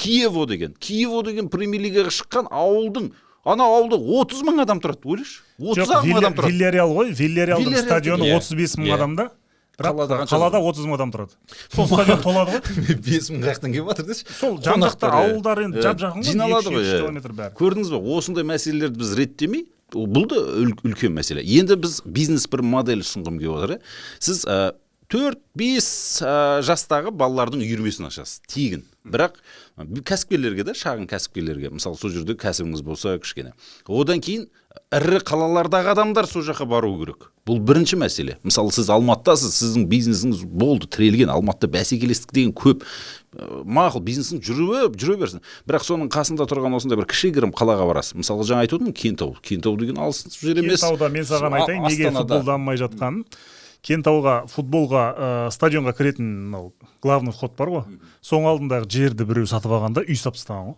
[SPEAKER 2] Киево деген киево деген премьер лигаға шыққан ауылдың ана ауылда 30 мың адам тұрады ойлашы отыз ақ мың адам тұрады.
[SPEAKER 1] вильяреал ғой вильяреалдың
[SPEAKER 2] Вильяреал
[SPEAKER 1] стадионы
[SPEAKER 3] иә.
[SPEAKER 1] 35 мың
[SPEAKER 3] Иә.
[SPEAKER 1] адамда бірақ
[SPEAKER 2] Қалада?
[SPEAKER 1] 30 мың адам тұрады. Сол стадион толады ғой.
[SPEAKER 2] бес мың жақтан келіп жатыр деші.
[SPEAKER 1] Сол жан жақта ауылдар енді жап жақын ғой
[SPEAKER 2] жиналады ғой иә.
[SPEAKER 1] километр бәрі.
[SPEAKER 2] Көрдіңіз ба осындай мәселелерді біз реттемей бұл да үл- үлкен мәселе. Енді біз бизнес бір модель ұсынғым келіп отыр иә сіз ә, төрт бес ә, жастағы балалардың үйірмесін ашасыз тегін. Бірақ кәсіпкерлерге да шағын кәсіпкерлерге мысалы сол жерде кәсібіңіз болса кішкене. Одан кейін ірі қалалардағы адамдар сол жаққа бару керек. Бұл бірінші мәселе. Мысалы сіз алматыдасыз сіздің бизнесіңіз болды тірелген. Алматыда бәсекелестік деген көп. Ә, мақұл бизнесің жүре жүре берсін. Бірақ соның қасында тұрған осындай бір кішігірім қалаға барасыз. Мысалға жаңа айтып отырмын кентау. Кентау деген алыс жер емес.
[SPEAKER 1] Кентауда мен саған айтайын неге футбол дамымай жатқанын. Кентауға футболға ә, стадионға кіретін мынау главный вход бар ғой. Соның алдындағы жерді біреу сатып алғанда үй салып тастаған ғой.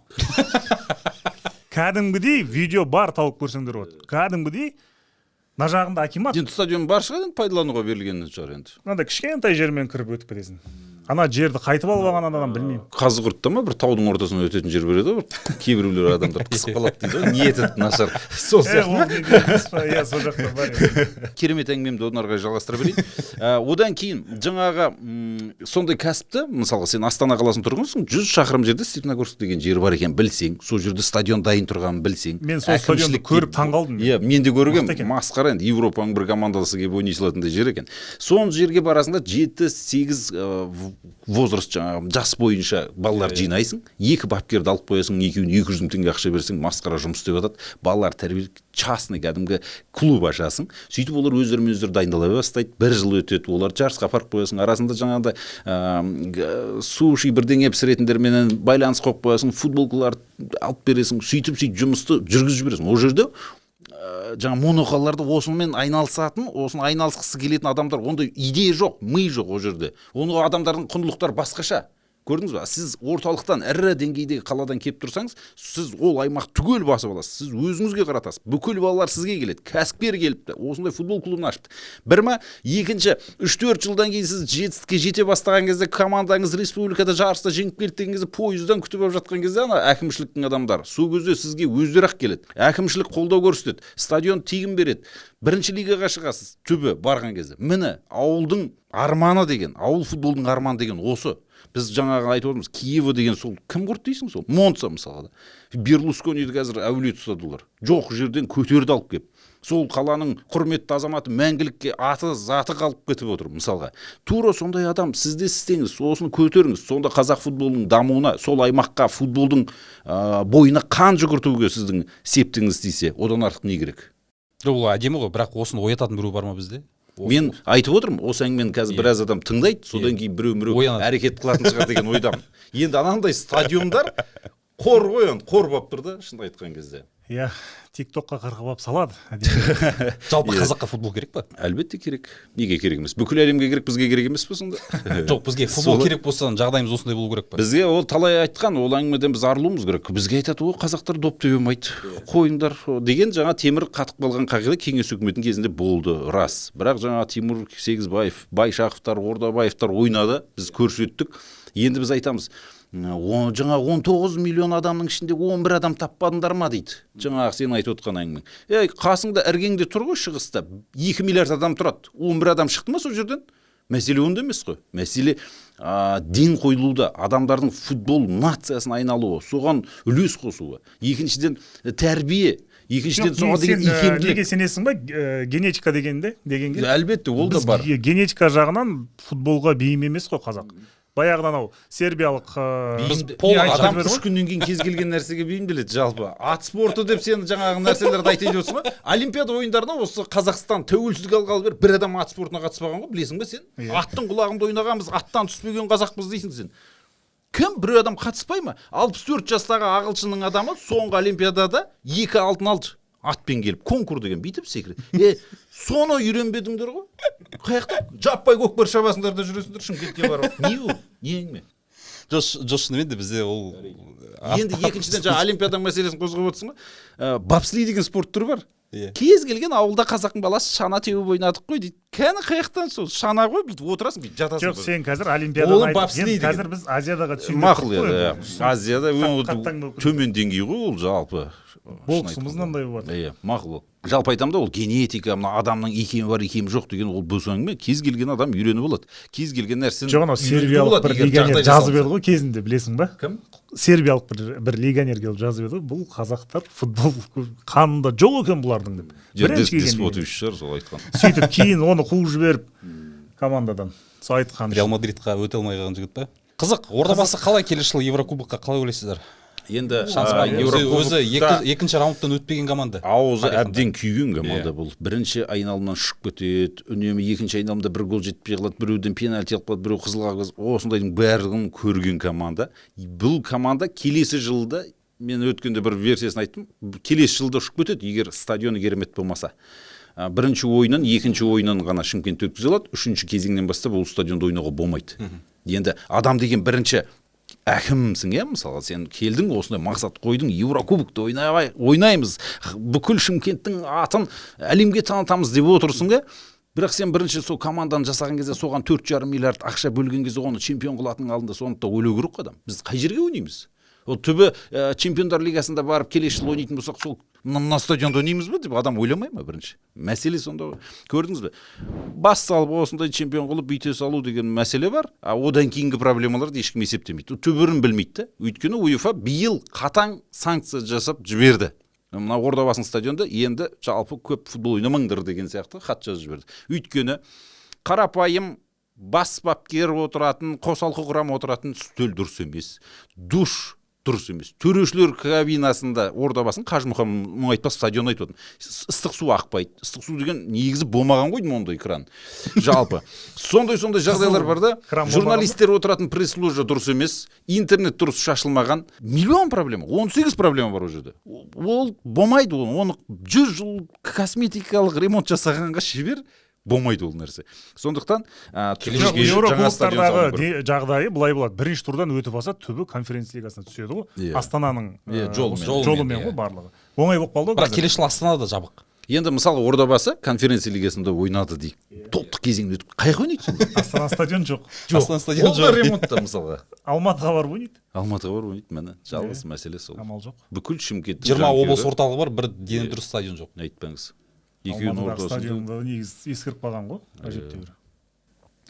[SPEAKER 1] Кәдімгідей видео бар тауып көрсеңдер болады кәдімгідей мына жағында акимат.
[SPEAKER 2] Енді стадион бар шығар енді пайдалануға берілген шығар енді.
[SPEAKER 1] Мынандай кішкентай жермен кіріп өтіп кетесің ана жерді қайтып алып алған адам білмеймін.
[SPEAKER 2] Қазығұртта ма? бір таудың ортасынан өтетін жер береді ғой. Бір кейбіреулер адамдар қысып қалады дейді ғой. Ниеті нашар. Сол сияқты.
[SPEAKER 1] иә сол жақта бар еді.
[SPEAKER 2] керемет әңгімемді одан ары қарай жалғастыра берейін. Ә, одан кейін жаңағы сондай кәсіпті мысалға сен астана қаласының тұрғынысың жүз шақырым жерде степногорск деген жер бар екенін білсең. Сол жерде стадион дайын тұрғанын білсең.
[SPEAKER 1] Мен сол стадионды көріп
[SPEAKER 2] деп-
[SPEAKER 1] таңғалдым.
[SPEAKER 2] иә мен де
[SPEAKER 1] екен.
[SPEAKER 2] масқара енді европаның бір командасы келіп ойнай салатындай жер екен. Сол жерге барасың да жеті сегіз возраст жаңағы жас бойынша балалар жинайсың екі бапкерді алып қоясың екеуіне екі жүз мың теңге ақша берсең масқара жұмыс істеп жатады. Балалар тәрбие частный кәдімгі клуб ашасың. Сөйтіп олар өздерімен өздері дайындала бастайды. Бір жыл өтеді оларды жарысқа апарып қоясың арасында жаңағыдай ыыы, г- суши бірдеңе пісіретіндерменен байланыс қойып қоясың футболкаларды алып бересің. Сөйтіп сөйтіп жұмысты жүргізіп жібересің. Ол жерде ә, жаңа моноқалаларды осымен айналысатын осыны айналысқысы келетін адамдар ондай идея жоқ ми жоқ ол жерде. Оны адамдардың құндылықтары басқаша. Көрдіңіз ба сіз орталықтан ірі деңгейдегі қаладан келіп тұрсаңыз сіз ол аймақ түгел басып аласыз. Сіз өзіңізге қаратасыз. Бүкіл балалар сізге келеді. Кәсіпкер келіпті. Осындай футбол клубын ашыпты бір ма? Екінші үш төрт жылдан кейін сіз жетістікке жете бастаған кезде командаңыз республикада жарыста жеңіп келді деген кезде пойыздан күтіп алып жатқан кезде ана әкімшіліктің адамдары сол кезде сізге өздері ақ келеді. Әкімшілік қолдау көрсетеді. Стадион тегін береді. Бірінші лигаға шығасыз. Түбі барған кезде. Міне ауылдың арманы деген ауыл футболының арманы деген осы біз жаңағы айтып отырмыз киева деген сол кім құрды дейсің сол? Монца мысалға да. Берлускониді қазір әулие тұтады олар жоқ жерден көтерді алып келіп сол қаланың құрметті азаматы мәңгілікке аты заты қалып кетіп отыр мысалға. Тура сондай адам сіз де істеңіз осыны көтеріңіз. Сонда қазақ футболының дамуына сол аймаққа футболдың ә, бойына қан жүгіртуге сіздің септігіңіз тисе. Одан артық не керек?
[SPEAKER 3] Ол әдемі ғой бірақ осыны оятатын біреу бар ма бізде?
[SPEAKER 2] Мен айтып отырмын осы әңгімені қазір біраз адам тыңдайды содан кейін біреу біреу әрекет қылатын шығар деген ойдамын. Енді анандай стадиондар қор ғой енді қор болып тұр да шынын айтқан кезде.
[SPEAKER 1] Иә тик токқа қырғып алып салады
[SPEAKER 3] жалпы қазаққа футбол керек па?
[SPEAKER 2] Әлбетте керек. Неге керек емес? Бүкіл әлемге керек бізге керек емес па сонда
[SPEAKER 3] жоқ бізге футбол керек болса жағдайымыз осындай болу керек па?
[SPEAKER 2] Бізге ол талай айтқан ол әңгімеден біз арылуымыз керек. Бізге айтады ой қазақтар доп тебе алмайды қойыңдар деген жаңа темір қатып қалған қағида кеңес үкіметінің кезінде болды рас. Бірақ жаңа тимур сегізбаев байшақовтар ордабаевтар ойнады біз көрсеттік енді біз айтамыз он- жаңа 19 миллион адамның ішінде 11 адам таппадыңдар ма дейді? Жаңағы сен айтып отқан әңгімең ей қасыңда іргеңде тұр ғой шығыста. 2 миллиард адам тұрады. 11 адам шықты ма сол жерден? Мәселе онда емес қой. Мәселе ә, ден қойылуда. Адамдардың футбол нациясына айналуы соған үлес қосуы. Екіншіден тәрбие. Екіншіден соған деген икемділік.
[SPEAKER 1] неге сенесің ба? Ә, генетика дегенде дегенге?
[SPEAKER 2] Әлбетте ол да бар.
[SPEAKER 1] ге- генетика жағынан футболға бейім емес қой қазақ. Баяғыда анау сербиялық айтып
[SPEAKER 2] адам үш күннен кейін кез келген нәрсеге бейімделеді жалпы. Ат спорты деп сен жаңағы нәрселерді айтып отырсың ба? Олимпиада ойындарына осы қазақстан тәуелсіздік алғалы бері бір адам ат спортына қатыспаған ғой білесің ба сен?
[SPEAKER 1] Иә.
[SPEAKER 2] аттың құлағында ойнағанбыз аттан түспеген қазақпыз дейсің сен. Кім бір адам қатыспай ма? Алпыс төрт жастағы ағылшынның адамы соңғы олимпиадада екі алтын алды. Атпен келіп конкур деген бүйтіп секіреді. Е соны үйренбедіңдер ғой. Қаяқта жаппай көкпар шабасыңдар да жүресіңдер шымкентке барып. Не ол не әңгіме?
[SPEAKER 3] Жоқ жоқ шынымен де бізде ол
[SPEAKER 2] енді екіншіден жаңа олимпиада мәселесін қозғап отырсың ғой ә, бобслей деген спорт түрі бар.
[SPEAKER 3] Иә.
[SPEAKER 2] кез келген ауылда қазақтың баласы шана теуіп ойнадық қой дейді. Кәні қаяқтан сол шана ғой бүйтіп отырасың бүйтіп жатасың
[SPEAKER 1] жоқ сен қазір
[SPEAKER 2] Ол
[SPEAKER 1] олимпиаданы
[SPEAKER 2] бобслей
[SPEAKER 1] қазір біз азиядаға түсейік
[SPEAKER 2] мақұл иә. Азияда төмен деңгей ғой ол жалпы.
[SPEAKER 1] Боксымыз мынандай болады.
[SPEAKER 2] иә мақұл ол. Жалпы айтамын да ол генетика мына адамның икемі бар икемі жоқ деген ол бос әңгіме кез келген адам үйреніп алады. Кез келген нәрсені
[SPEAKER 1] жоқ анау сербиялық бір легионер жазып еді ғой кезінде білесің ба?
[SPEAKER 2] Кім?
[SPEAKER 1] Сербиялық бір бір легионер келіп жазып еді ғой бұл қазақтар футбол қанында жоқ екен бұлардың деп.
[SPEAKER 2] Деспотович шығар сол айтқан.
[SPEAKER 1] Сөйтіп кейін оны қуып жіберіп командадан сол айтқан
[SPEAKER 3] реал мадридқа өте алмай қалған жігіт па? Қызық ордабасы қалай келесі жылы еврокубокқа қалай ойлайсыздар
[SPEAKER 2] енді
[SPEAKER 3] өзі, екінші раундтан өтпеген команда.
[SPEAKER 2] Аузы әбден күйген команда
[SPEAKER 3] Иә.
[SPEAKER 2] бұл. Бірінші айналымнан шығып кетеді үнемі екінші айналымда бір гол жетпей қалады біреуден пенальти алып қалады біреу қызыл қағаз. Осындайдың барлығын көрген команда. Бұл команда келесі жылда мен өткенде бір версиясын айттым келесі жылда ұшып кетеді егер стадионы керемет болмаса. Бірінші ойыннан екінші ойыннан ғана шымкент өткізе алады үшінші кезеңнен бастап ол стадионда ойнауға болмайды. Енді адам деген бірінші әкімсің иә мысалы сен келдің осындай мақсат қойдың еурокубокты ойнай ойнаймыз бүкіл шымкенттің атын әлемге танытамыз деп отырсың иә бірақ сен бірінші сол команданы жасаған кезде соған төрт жарым миллиард ақша бөлген кезде оны чемпион қылатынның алдында соны да ойлау керек қой адам. Біз қай жерге ойнаймыз? Ол түбі ә, чемпиондар лигасында барып келесі жылы ойнайтын болсақ сол мына стадионда ойнаймыз ба деп адам ойламай ма бірінші? Мәселе сонда ғой. Көрдіңіз бе? Бас салып осындай чемпион қылып бүйте салу деген мәселе бар а одан кейінгі проблемаларды ешкім есептемейді. Түбірін білмейді да өйткені уефа биыл қатаң санкция жасап жіберді. Мына ордабасының стадионында енді жалпы көп футбол ойнамаңдар деген сияқты хат жазып жіберді. Өйткені қарапайым бас бапкер отыратын қосалқы құрам отыратын үстел дұрыс емес. Душ дұрыс емес. Төрешілер кабинасында ордабасын қажымұқан мұңайтпас стадион айтып отырмын ыстық су ақпайды. Ыстық су деген негізі болмаған ғой деймін ондай кран. Жалпы. Сондай сондай жағдайлар бар да. журналисттер отыратын пресс ложа дұрыс емес. Интернет дұрыс шашылмаған. Миллион проблема 18 проблема бар ол жерде. Ол болмайды ол оны жүз жыл косметикалық ремонт жасағанға шебер. Болмайды ол нәрсе. Сондықтан ә,
[SPEAKER 1] жоқ де- жағдайы былай болады. Бірінші турдан өтіп алса түбі конференция лигасына түседі ғой.
[SPEAKER 2] Иә.
[SPEAKER 1] астананың
[SPEAKER 2] жолымен.
[SPEAKER 3] иә.
[SPEAKER 1] ғой барлығы. Оңай болып қалды ғой
[SPEAKER 3] бірақ келесі жылы астанада жабық.
[SPEAKER 2] Енді мысалы ордабасы конференция лигасында ойнады дейік. Топтық кезеңде өтіп қай жаққа ойнайды сонда
[SPEAKER 1] астана стадион жоқ.
[SPEAKER 3] Астана стадион
[SPEAKER 2] ол да
[SPEAKER 3] жоқ.
[SPEAKER 2] ремонтта мысалға.
[SPEAKER 1] Алматыға барып ойнайды.
[SPEAKER 2] Алматыға барып ойнайды міне. Жалғыз мәселе сол.
[SPEAKER 1] амал жоқ.
[SPEAKER 2] Бүкіл шымкенттің
[SPEAKER 3] жиырма облыс орталығы бар бір дені дұрыс стадион жоқ.
[SPEAKER 2] Айтпаңыз. Екеуінің ортасында.
[SPEAKER 1] стадионды негізі ескіріп қалған ғой әжептәуір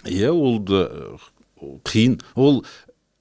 [SPEAKER 2] иә ол да э, қиын. Ол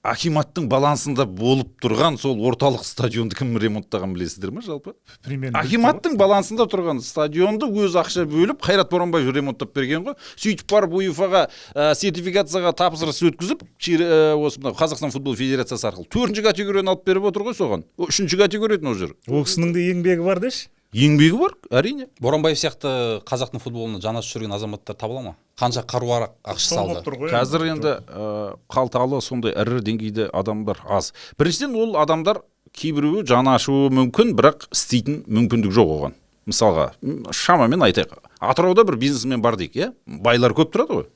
[SPEAKER 2] акиматтың балансында болып тұрған сол орталық стадионды кім ремонттаған білесіздер ма жалпы?
[SPEAKER 1] Премьер
[SPEAKER 2] акиматтың балансында тұрған стадионды өз ақша бөліп қайрат боранбаев ремонттап берген ғой. Сөйтіп барып уефаға ә, сертификацияға тапсырыс өткізіп ә, осы мынау қазақстан футбол федерациясы арқылы төртінші категорияны алып беріп отыр ғой соған. Үшінші категория еді ол жер.
[SPEAKER 1] Ол кісінің де еңбегі бар деші.
[SPEAKER 2] Еңбегі бар әрине.
[SPEAKER 3] Боранбаев сияқты қазақтың футболына жанасып жүрген азаматтар табыла ма? Қанша қаруар ақша салды
[SPEAKER 1] болып тұр ғой
[SPEAKER 2] қазір енді ә, қалталы сондай ірі деңгейде адамдар аз. Біріншіден ол адамдар кейбіреуі жаны ашуы мүмкін бірақ істейтін мүмкіндік жоқ оған. Мысалға шамамен айтайық. Атырауда бір бизнесмен бар дейік иә? Байлар көп тұрады ғой.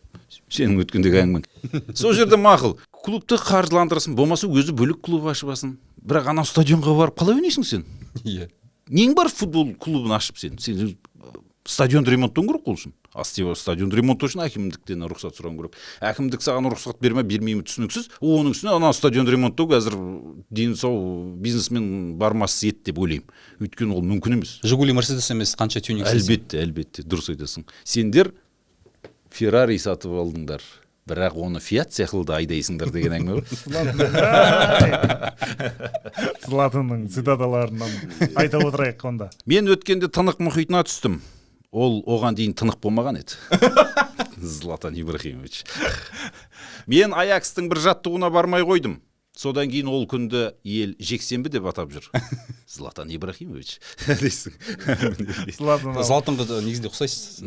[SPEAKER 2] Сенің өткендегі әңгімең. Сол жерде мақұл. Клубты қаржыландырсын болмаса өзі бөлек клуб ашып алсын. Бірақ анау стадионға барып қалай ойнайсың сен?
[SPEAKER 3] Иә.
[SPEAKER 2] Нең бар футбол клубын ашып сен? Сен э, стадионды ремонттауың керек қой ол үшін стадионды ремонттау үшін әкімдіктен рұқсат сұрауың керек. Әкімдік саған рұқсат берме бермейме түсініксіз. Оның үстіне ана стадионды ремонттау қазір дені сау бизнесмен бармас ет деп ойлаймын. Өйткені ол мүмкін емес.
[SPEAKER 3] Жигули мерседес емес қанша тюнинг
[SPEAKER 2] әлбетте әлбетте дұрыс айтасың. Сендер феррари сатып алдыңдар. Бірақ оны фиат секілді айдайсыңдар деген әңгіме ғой.
[SPEAKER 1] Златанның цитаталарынан айта отырайық онда.
[SPEAKER 2] Мен өткенде тынық мұхитына түстім. Ол оған дейін тынық болмаған еді. Златан ибрахимович. Мен аякстың бір жаттығуына бармай қойдым. Содан кейін ол күнді ел жексенбі деп атап жүр. Златан ибрахимович. Дейсің.
[SPEAKER 3] Златанға да негізінде ұқсайсыз.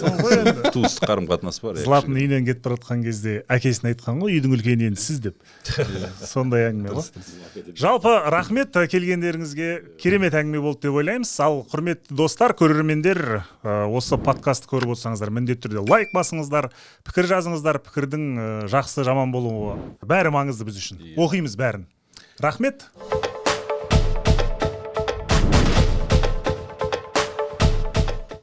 [SPEAKER 1] Сол ғой
[SPEAKER 2] иә
[SPEAKER 1] енді.
[SPEAKER 2] туыстық қарым қатынас бар
[SPEAKER 1] златын үйінен кетіп бара жатқан кезде әкесіне айтқан ғой үйдің үлкені енді сіз деп. Сондай әңгіме ғой. Жалпы рахмет келгендеріңізге. Керемет әңгіме болды деп ойлаймыз. Ал құрметті достар көрермендер осы подкастты көріп отырсаңыздар міндетті түрде лайк басыңыздар пікір жазыңыздар. Пікірдің жақсы жаман болуы бәрі маңызды біз үшін. Оқимыз бәрін рахмет